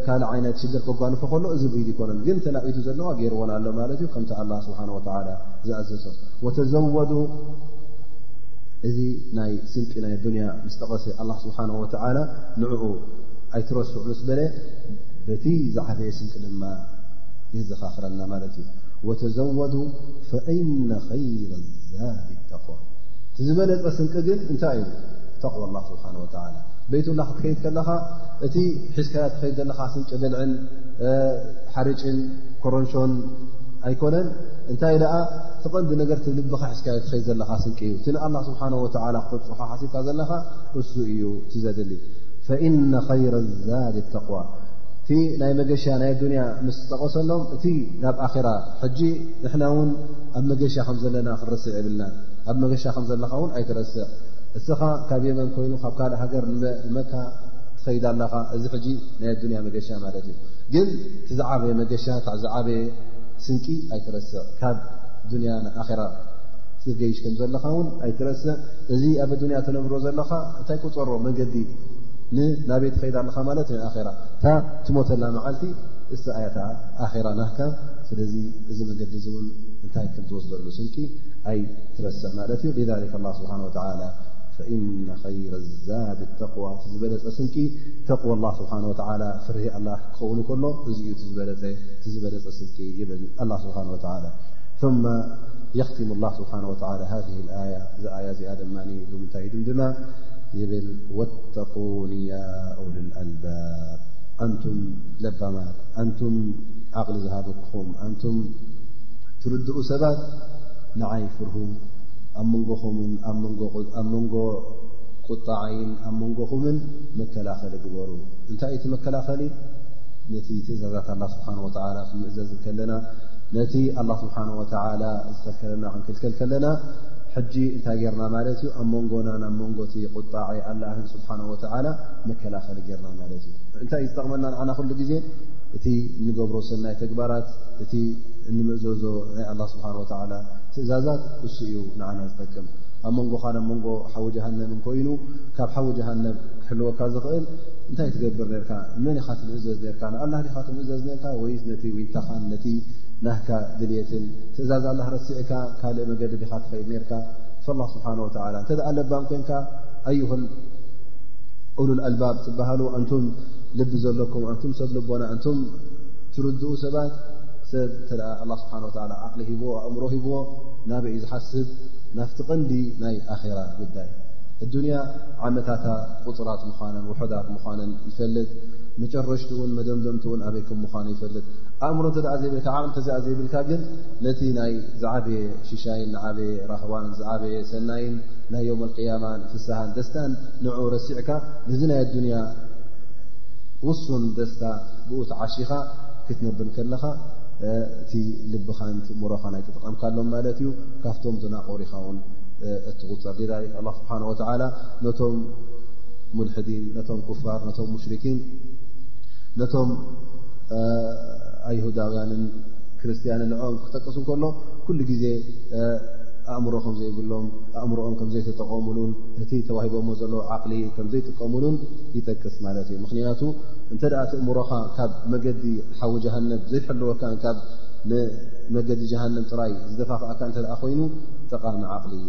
ካልእ ዓይነት ሽግር ክጓንፎ ከሎ እዚ ብኢዱ ይኮነን ግን ተናኢቱ ዘለዋ ገይርዎን ኣሎ ማለት እዩ ከምቲ ኣላ ስብሓ ወተላ ዝኣዘዞ ወተዘወዱ እዚ ናይ ስንቂ ናይ ኣዱንያ ምስ ጠቐሰ ኣላ ስብሓን ወተዓላ ንዕኡ ኣይትረስዑ ምስ በለ በቲ ዝዓበየ ስንቂ ድማ የዘኻኽረና ማለት እዩ ወተዘወዱ ፈእነ ኸይረ ዛድ ተቕዋ እቲ ዝበለፀ ስንቂ ግን እንታይ እዩ ተቕዋ ላ ስብሓን ወተላ ቤትላ ክትከይድ ከለኻ እቲ ሒዝካያ ትኸይድ ዘለኻ ስንቂ ብልዕን ሓርጭን ኮረንሾን ኣይኮነን እንታይ ደኣ ትቐንዲ ነገር ትልብኻ ሕዝካ ዮ ትኸይ ዘለኻ ስንቂ እዩ እቲ ንኣላ ስብሓን ወላ ክተብፅሖ ሓሲብካ ዘለኻ እሱ እዩ እቲ ዘድሊ ፈኢነ ኸይረ ዛድ ተቕዋ እቲ ናይ መገሻ ናይ ኣዱንያ ምስ ጠቐሰሎም እቲ ናብ ኣራ ሕጂ ንሕና እውን ኣብ መገሻ ከም ዘለና ክንረስዕ የብልና ኣብ መገሻ ከም ዘለኻ እውን ኣይትረስዕ እስኻ ካብ የመን ኮይኑ ካብ ካልእ ሃገር ንመካ ትኸይዳ ኣለኻ እዚ ሕጂ ናይ ኣዱንያ መገሻ ማለት እዩ ግን እቲ ዝዓበየ መገሻ እ ዝዓበየ ስንቂ ኣይትረስዕ ካብ ዱንያ ንኣራ ትገይሽ ከም ዘለኻ ውን ኣይትረስዕ እዚ ኣብ ኣዱንያ ተነብሮ ዘለኻ እንታይ ቁፀሮ መንገዲ ንናበይ ትኸይዳ ኣለኻ ማለት ን ኣራ እታ ትሞተላ መዓልቲ እስ ኣያት ኣራ ናካ ስለዚ እዚ መገዲ እዚ እውን እንታይ ከም ትወስደሉ ስንቂ ኣይትረስዕ ማለት እዩ ሊክ ላ ስብሓን ወላ ፈኢነ ኸይረ ዛድ ተቕዋ ዝበለፀ ስንቂ ተቕዋ ላ ስብሓን ወተላ ፍርሂ ኣላ ክኸውን ከሎ እዚ እዩ ዝበለፀ እቲ ዝበለፀ ስልቂ ይብል ኣላ ስብሓን ወተላ ثመ የኽትሙ ላ ስብሓን ወላ ሃ ኣያ እዚ ኣያ እዚኣ ድማ ብምንታይ ድምድማ ይብል ወተቁን ያ ኡልልኣልባብ ኣንቱም ለባማት ኣንቱም ዓቕሊ ዝሃበኩም ኣንቱም ትርድኡ ሰባት ንዓይ ፍርሁ ኣብ መንጎኹምን ኣብ መንጎ ቁጣዓይን ኣብ መንጎኹምን መከላኸል ግበሩ እንታይ እቲ መከላኸሊ ነቲ ትእዛዛት ኣላ ስብሓን ወላ ክንምእዘዝ ከለና ነቲ ኣላ ስብሓን ወላ ዝኸልከለና ክንክልከል ከለና ሕጂ እንታይ ጌርና ማለት እዩ ኣብ መንጎና ናብ መንጎቲ ቁጣዐ ኣላህን ስብሓን ወላ መከላኸሊ ጌርና ማለት እዩ እንታይ ዝጠቕመና ንዓና ኩሉ ግዜ እቲ እንገብሮ ሰናይ ተግባራት እቲ እንምእዘዞ ናይ ኣላ ስብሓን ወላ ትእዛዛት እሱ እዩ ንዓና ዝጠቅም ኣብ መንጎኻ ናብ መንጎ ሓዊ ጀሃነብ እንኮይኑ ካብ ሓዊ ጀሃነብ ክህልወካ ዝኽእል እንታይ ትገብር ነርካ መን ኢኻ ትምእዘዝ ነርካ ንኣላ ዲኻ ትምእዘዝ ነርካ ወይ ነቲ ዊንታኻን ነቲ ናህካ ድልትን ትእዛዝ ኣላ ረሲዕካ ካልእ መገዲ ዲኻ ትኸይድ ነርካ ላ ስብሓን ወተላ እንተ ደኣ ለባም ኮንካ ኣይሁን ኡሉል ኣልባብ ትበሃሉ ኣንቱም ልቢ ዘለኩም ኣንቱም ሰብ ልቦና ኣንቱም ትርድኡ ሰባት ሰብ እተ ኣላ ስብሓን ወላ ዓቕሊ ሂብዎ ኣእምሮ ሂብዎ ናበይ ዝሓስብ ናፍቲ ቐንዲ ናይ ኣኼራ ጉዳይ ኣዱንያ ዓመታታ ቁፅራት ምዃነን ውሑዳት ምዃነን ይፈልጥ መጨረሽቲ እውን መደምደምቲ እውን ኣበይ ከም ምዃኑ ይፈልጥ ኣእምሮ እተ ዘይብልካ ዓቕሚ እተዘኣ ዘይብልካ ግን ነቲ ናይ ዝዓበየ ሽሻይን ንዓበየ ራህዋን ዝዓበየ ሰናይን ናይ ዮም ኣልቅያማን ፍስሃን ደስታን ንዑ ረሲዕካ ንዚ ናይ ኣዱንያ ውሱን ደስታ ብኡ ተዓሺኻ ክትነብር ከለኻ እቲ ልብኻን ትእምሮኻን ኣይተጠቐምካሎም ማለት እዩ ካብቶም ዝናቆሪኻ ውን እትቁፀር ኣላ ስብሓን ወተዓላ ነቶም ሙልሕዲን ነቶም ኩፋር ነቶም ሙሽርኪን ነቶም ኣይሁዳውያንን ክርስትያንን ንኦም ክጠቅስ እንከሎ ኩሉ ግዜ ኣእምሮ ከም ዘይብሎም ኣእምሮኦም ከም ዘይተጠቐሙሉን እቲ ተዋሂቦሞ ዘለ ዓቕሊ ከም ዘይጥቀሙሉን ይጠቅስ ማለት እዩ ምክንያቱ እንተ ደኣ ትእምሮኻ ካብ መገዲ ሓዊ ጀሃነብ ዘይሕልወካ ካብ ንመገዲ ጀሃነብ ጥራይ ዝደፋፍኣካ እንተ ኮይኑ ጠቓሚ ዓቕሊ እዩ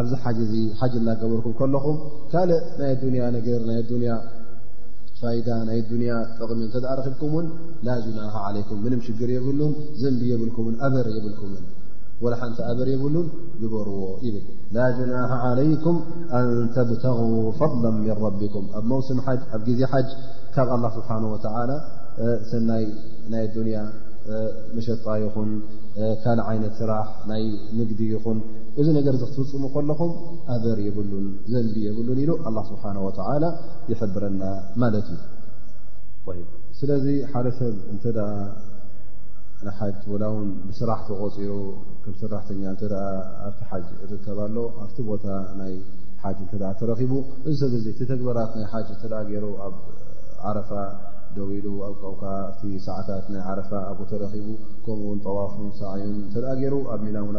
ኣብዚ ሓጅ እዚ ሓጅ እናገበርኩም ከለኹም ካልእ ናይ ኣዱንያ ነገር ናይ ኣዱንያ ፋይዳ ናይ ኣዱንያ ጥቕሚ እንተ ረኺብኩም ውን ላጅናሃ ዓለይኩም ምንም ሽግር የብሉን ዘንቢ የብልኩምን ኣበር የብልኩምን ወላ ሓንቲ ኣበር የብሉን ግበርዎ ይብል ላጅናሃ ዓለይኩም ኣንተብተغ ፈضላ ምን ረቢኩም ኣብ መውስም ሓጅ ኣብ ግዜ ሓጅ ካብ ኣላ ስብሓን ወተላ ሰናይ ናይ ኣዱንያ መሸጣ ይኹን ካልእ ዓይነት ስራሕ ናይ ንግዲ ይኹን እዚ ነገር ዚ ክትፍፅሙ ከለኹም ኣበር የብሉን ዘንቢ የብሉን ኢሉ ኣላ ስብሓን ወተላ ይሕብረና ማለት እዩ ስለዚ ሓደ ሰብ እንተ ንሓጅ ወላ ውን ብስራሕ ተቆፂሩ ከም ሰራሕተኛ እተ ኣብቲ ሓጅ ርከብ ኣሎ ኣብቲ ቦታ ናይ ሓጅ እተ ተረኪቡ እዚ ሰብ ዚ እቲ ተግበራት ናይ ሓጅ እተ ገይሩ ኣብ ዓረፋ ደው ኢሉ ኣብ ቀውካ ኣብቲ ሰዓታት ናይ ዓረፋ ኣብኡ ተረኪቡ ከምኡውን ጠዋፍን ሳዕዩን እተ ገይሩ ኣብ ሚና ውን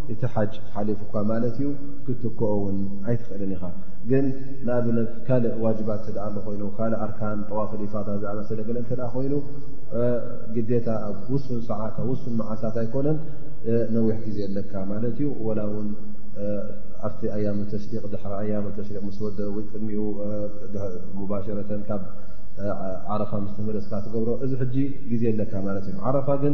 እቲ ሓጅ ሓሊፉ እኳ ማለት እዩ ክትትክኦ ውን ኣይትኽእልን ኢኻ ግን ንኣብነት ካልእ ዋጅባት እተኣ ኣሎ ኮይኑ ካልእ ኣርካን ጠዋፍ ሊፋዳ ዝኣመሰለ ገለ እተ ኮይኑ ግዴታ ኣብ ውሱን ሰዓት ኣብ ውሱን መዓልታት ኣይኮነን ነዊሕ ግዜ ኣለካ ማለት እዩ ወላ እውን ኣብቲ ኣያም ተሽሪቅ ድሕሪ ኣያም ተሽሪቅ ምስ ወደ ወይ ቅድሚኡ ሙባሸረተን ካብ ዓረፋ ምስ ተመለስካ ትገብሮ እዚ ሕጂ ግዜ ኣለካ ማለት እዩ ዓረፋ ግን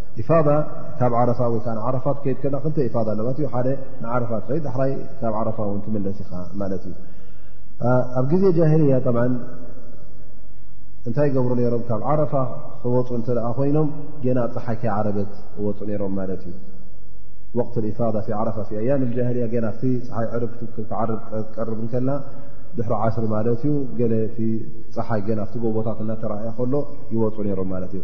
ኢፋዳ ካብ ዓረፋ ወይዓ ዓረፋ ከይድ ከ ክልተ ኢፋዳ ኣለማ ዩ ሓደ ንዓረፋ ትኸድ ዳሕራይ ካብ ዓረፋ ውን ትምለስ ኢኻ ማለት እዩ ኣብ ግዜ ጃሂልያ ጠ እንታይ ገብሩ ነይሮም ካብ ዓረፋ ክወፁ እንተ ኮይኖም ጌና ፀሓይ ከይ ዓረበት ክወፁ ነይሮም ማለት እዩ ወቅት ኢፋዳ ዓረፋ ኣያም ጃሂልያ ና ቲ ፀሓይ ዕርብ ክትዓርብ ቀርብ ከላ ድሕሪ ዓስሪ ማለት እዩ ገለ እቲ ፀሓይ ገና ኣብቲ ጎቦታት እናተረኣየ ከሎ ይወፁ ነይሮም ማለት እዩ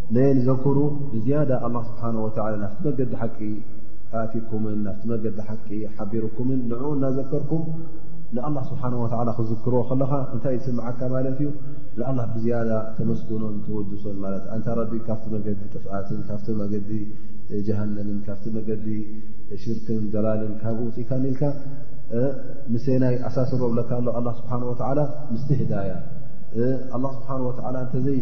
ነየንዘክሩ ብዝያዳ ኣላ ስብሓን ወላ ናፍቲ መገዲ ሓቂ ኣእትኩምን ናፍቲ መገዲ ሓቂ ሓቢርኩምን ንዕኡ እናዘከርኩም ንኣላ ስብሓን ወላ ክዝክሮ ከለኻ እንታይ ዝስምዓካ ማለት እዩ ንኣላ ብዝያዳ ተመስግኖን ተወድሶን ማለት ኣንታ ረቢ ካብቲ መገዲ ጥፍኣትን ካብቲ መገዲ ጀሃነምን ካብቲ መገዲ ሽርክን ደላልን ካብ ውፅኢካ ንኢልካ ምሰናይ ኣሳሰሮ ብለካ ኣሎ ኣላ ስብሓን ወላ ምስቲ ህዳያ ኣላ ስብሓን ወላ እንተዘይ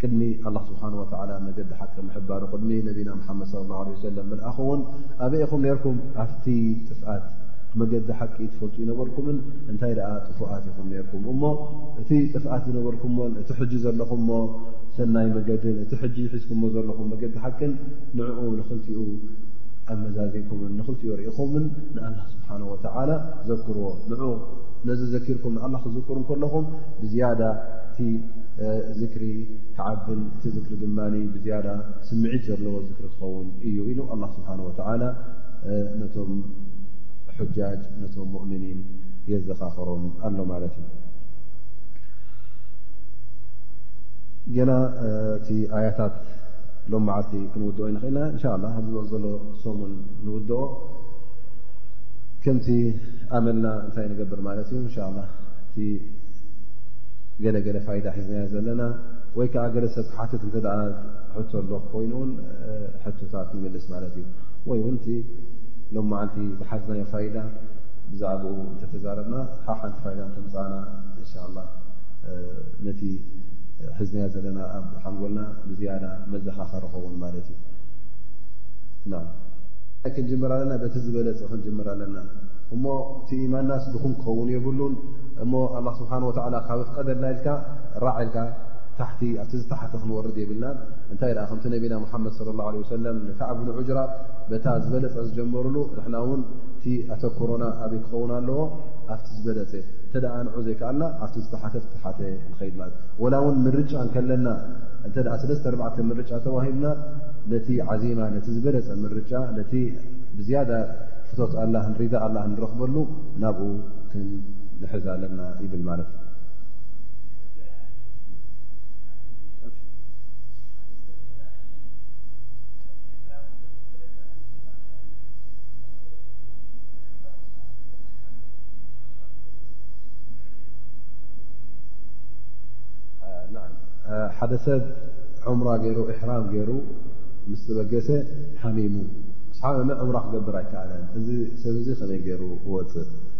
ቅድሚ ኣላ ስብሓን ወላ መገዲ ሓቂ ምሕባሩ ቅድሚ ነቢና ሓመድ ለ ላ ለ ሰለም መልኣኽ እውን ኣበይ ኢኹም ነርኩም ኣብቲ ጥፍኣት መገዲ ሓቂ ትፈልጡ ይነበርኩምን እንታይ ደኣ ጥፉኣት ኢኹም ነርኩም እሞ እቲ ጥፍኣት ዝነበርኩሞን እቲ ሕጂ ዘለኹም ሞ ሰናይ መገድን እቲ ሕጂ ሒዝኩሞ ዘለኹም መገዲ ሓቅን ንዕኡ ንኽልቲኡ ኣመዛዚንኩምን ንኽልቲኡ ርኢኹምን ንኣላ ስብሓን ወተዓላ ዘክርዎ ንኡ ነዚ ዘኪርኩም ንኣላ ክዝክሩ ከለኹም ብዝያዳ እቲ ዝክሪ ክዓብን እቲ ዝክሪ ድማ ብዝያዳ ስምዒት ዘለዎ ዝክሪ ክኸውን እዩ ኢሉ ኣላ ስብሓን ወተዓላ ነቶም ሑጃጅ ነቶም ሙእምኒን የዘኻኸሮም ኣሎ ማለት እዩ ገና እቲ ኣያታት ሎም መዓልቲ ክንውድኦ ይንክእልና እንሻ ላ ኣብዚ ብ ዘሎ ሰሙን ንውድኦ ከምቲ ኣመልና እንታይ ንገብር ማለት እዩ እንሻ ላ ገለ ገለ ፋይዳ ሒዝናዮ ዘለና ወይ ከዓ ገለ ሰብ ክሓትት እተ ሕቶ ኣሎ ኮይኑ ውን ሕቶታት ይምልስ ማለት እዩ ወይ እውን ቲ ሎም መዓልቲ ዝሓዝናዮ ፋይዳ ብዛዕባኡ እተተዛረብና ሓብ ሓንቲ ፋይዳ እተምፃእና እንሻ ላ ነቲ ሕዝናዮ ዘለና ኣብ ሓንጎልና ብዝያዳ መዘኻኸር ኸውን ማለት እዩ ክንጅምር ኣለና በቲ ዝበለፅ ክንጅምር ኣለና እሞ እቲ ኢማናስ ድኹም ክኸውን የብሉን እሞ ስብሓን ወተዓላ ካብ ኣፍቀደልና ኢልካ ራዕ ኢልካ ታሕቲ ኣብቲ ዝተሓተ ክንወርድ የብልና እንታይ ደኣ ከምቲ ነቢና ሙሓመድ ስለ ላ ለ ወሰለም ንካዕብ ንዑጅራ በታ ዝበለፀ ዝጀመሩሉ ንሕና እውን እቲ ኣተኮሮና ኣበይ ክኸውን ኣለዎ ኣብቲ ዝበለፀ እንተ ደኣ ንዑ ዘይከኣልና ኣብቲ ዝተሓተ ዝተሓተ ንኸይድ ማለት ወላ እውን ምርጫ ንከለና እንተ ደኣ ስለስተ ኣርባዕተ ምርጫ ተዋሂብና ነቲ ዓዚማ ነቲ ዝበለፀ ምርጫ ነቲ ብዝያዳ ፍቶት ኣላ ንሪዳ ኣላ ንረኽበሉ ናብኡ ክን ንሕዝ ኣለና ይብል ማለት እዩ ሓደ ሰብ ዑምራ ገይሩ እሕራም ገይሩ ምስ ዝበገሰ ሓሚሙ ስሓ ምራ ክገብር ኣይከኣለን እዚ ሰብ እዚ ከመይ ገይሩ ክወፅእ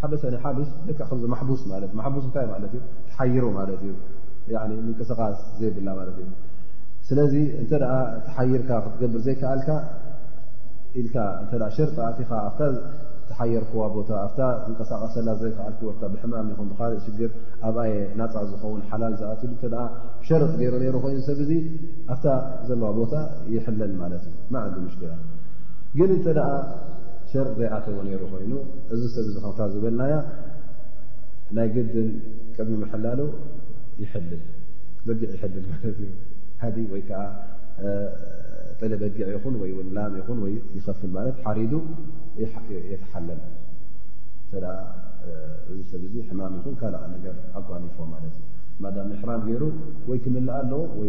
ሓበሰ ንሓብስ ልክዕ ከምዚ ማሕቡስ ማለት ማሕቡስ እንታይ ማለት እዩ ተሓይሩ ማለት እዩ ምንቅስቓስ ዘይብላ ማለት እዩ ስለዚ እንተ ተሓይርካ ክትገብር ዘይከኣልካ ኢልካ እተ ሸርጢ ኣቲኻ ኣብታ ተሓየርክዋ ቦታ ኣብታ ዝንቀሳቐሰላ ዘይከኣልክ ቦታ ብሕማም ይኹን ብካልእ ሽግር ኣብኣየ ናፃ ዝኸውን ሓላል ዝኣትሉ እተ ሸርጢ ገይሩ ነይሩ ኮይኑ ሰብ እዙ ኣብታ ዘለዋ ቦታ ይሕለል ማለት እዩ ማዓንዲ ምሽክላ ግን እንተ ሸርጢ ዘይኣተዎ ነይሩ ኮይኑ እዚ ሰብ እዚ ከምታ ዝበልናያ ናይ ግድን ቅድሚ ምሕላሉ ይሕልል በጊዕ ይሕልል ማለት እዩ ሃዲ ወይ ከዓ ጠለ በጊዕ ይኹን ወይ ውን ላም ይኹን ወይ ይኸፍል ማለት ሓሪዱ የተሓለል ተ እዚ ሰብ እዚ ሕማም ይኹን ካልኣ ነገር ኣጓኒፎ ማለት እዩ ማዳ ምሕራም ገይሩ ወይ ክምልኣ ኣለዎ ወይ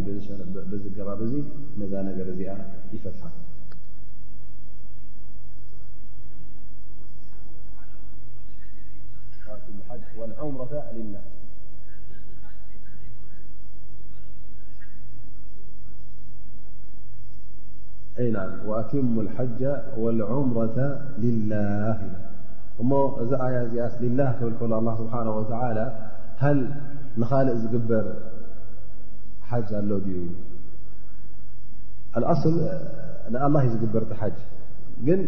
በዚ ገባብ እዚ ነዛ ነገር እዚኣ ይፈትሓ أي نعم وأتم الحج والعمرة لله م زيازس لله كلك الله سبحانه وتعالى هل نخالق زجبر حج الود الأصل ن الله زجبرت حج ن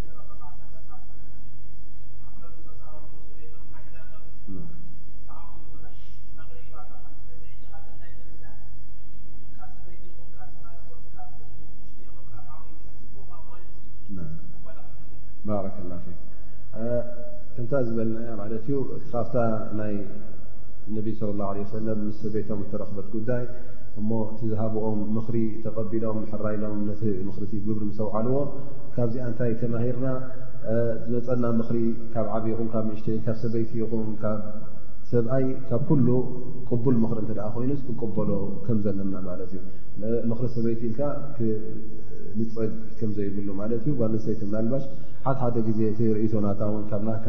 ከምታ ዝበልናያ ማለት እዩ ካብታ ናይ ነቢ صለ ላه ለ ሰለም ምስ ቤቶም እተረክበት ጉዳይ እሞ እቲ ዝሃብኦም ምኽሪ ተቐቢሎም ሕራይሎም ነቲ ምኽሪቲ ግብሪ ምሰውዓልዎ ካብዚኣ እንታይ ተማሂርና ዝመፀና ምኽሪ ካብ ዓብ ይኹን ካብ ንእሽተይ ካብ ሰበይቲ ይኹን ካብ ሰብኣይ ካብ ኩሉ ቅቡል ምኽሪ እንተ ኮይኑ ክንቅበሎ ከም ዘለና ማለት እዩ ምኽሪ ሰበይቲ ኢልካ ክልፀግ ከም ዘይብሉ ማለት እዩ ጓልንሰይቲ ምናልባሽ ሓድ ሓደ ግዜ ርእቶናታ ውን ካብ ናካ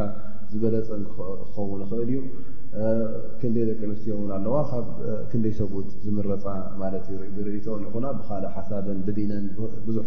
ዝበለፀን ክኸውን ይኽእል እዩ ክንደይ ደቂ ኣንስትዮ እውን ኣለዋ ካብ ክንደይ ሰብኡት ዝምረፃ ማለት እዩ ብርእቶ ንኹና ብካልእ ሓሳብን ብዲነን ብዙሕ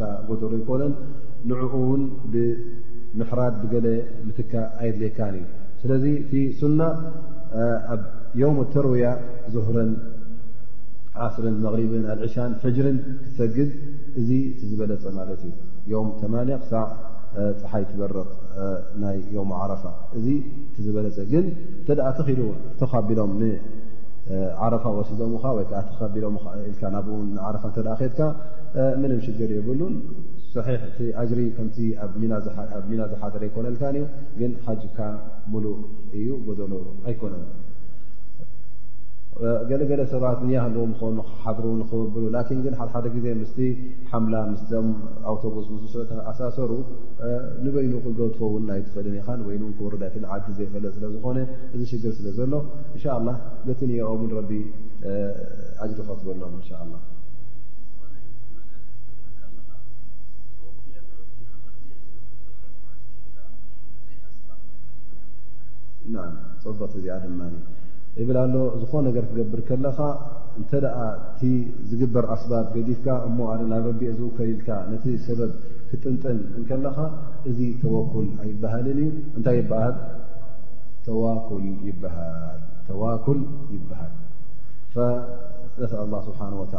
ጎደሎ ኣይኮነን ንዕኡ ውን ብምሕራድ ብገለ ምትካ ኣየድልየካን እዩ ስለዚ እቲ ሱና ኣብ ዮውም ተርውያ ዙህርን ዓስርን መቕሪብን ኣልዕሻን ፈጅርን ክትሰግድ እዚ ዝበለፀ ማለት እዩ ዮም ተማንያ ክሳዕ ፀሓይ ትበርቕ ናይ ዮም ዓረፋ እዚ ዝበለፀ ግን እተ ተኽኢሉ ውን ተካቢሎም ዓረፋ ወሲዶምኻ ወይከዓ ተካቢሎም ኢልካ ናብኡ ዓረፋ እተ ከትካ ምንም ሽግር የብሉን ሰሒሕ እቲ ኣጅሪ ከምቲ ኣብ ሚና ዝሓደረ ኣይኮነልካን እዩ ግን ሓጅካ ሙሉእ እዩ ጎደሎ ኣይኮነን ገለገለ ሰባት ንያ ኣለዎ ምኮኑ ክሓድሩ ንክብብሉ ላኪን ግን ሓሓደ ግዜ ምስ ሓምላ ምስም ኣውቶቡስ ምስ ኣሳሰሩ ንበይኑ ክዶ ትኸውን ኣይትኽእልን ኢኻ ንበይኑ ክወርዳ ይ ዓዲ ዘይፈለ ስለዝኾነ እዚ ሽግር ስለ ዘሎ እንሻ ላ ነቲ ንኦምን ረቢ ኣጅሪ ከትበሎም እንሻ ላ ፅበቅ እዚኣ ድማ ይብል ኣሎ ዝኾነ ነገር ክገብር ከለኻ እንተ እቲ ዝግበር ኣስባብ ገዲፍካ እሞ ኣደ ናብ ረቢኦ ዝውከልልካ ነቲ ሰበብ ክጥንጥን እንከለኻ እዚ ተወኩል ኣይበሃልን እዩ እንታይ ይበሃል ተዋኩል ይበሃል ነስኣል ላ ስብሓን ወላ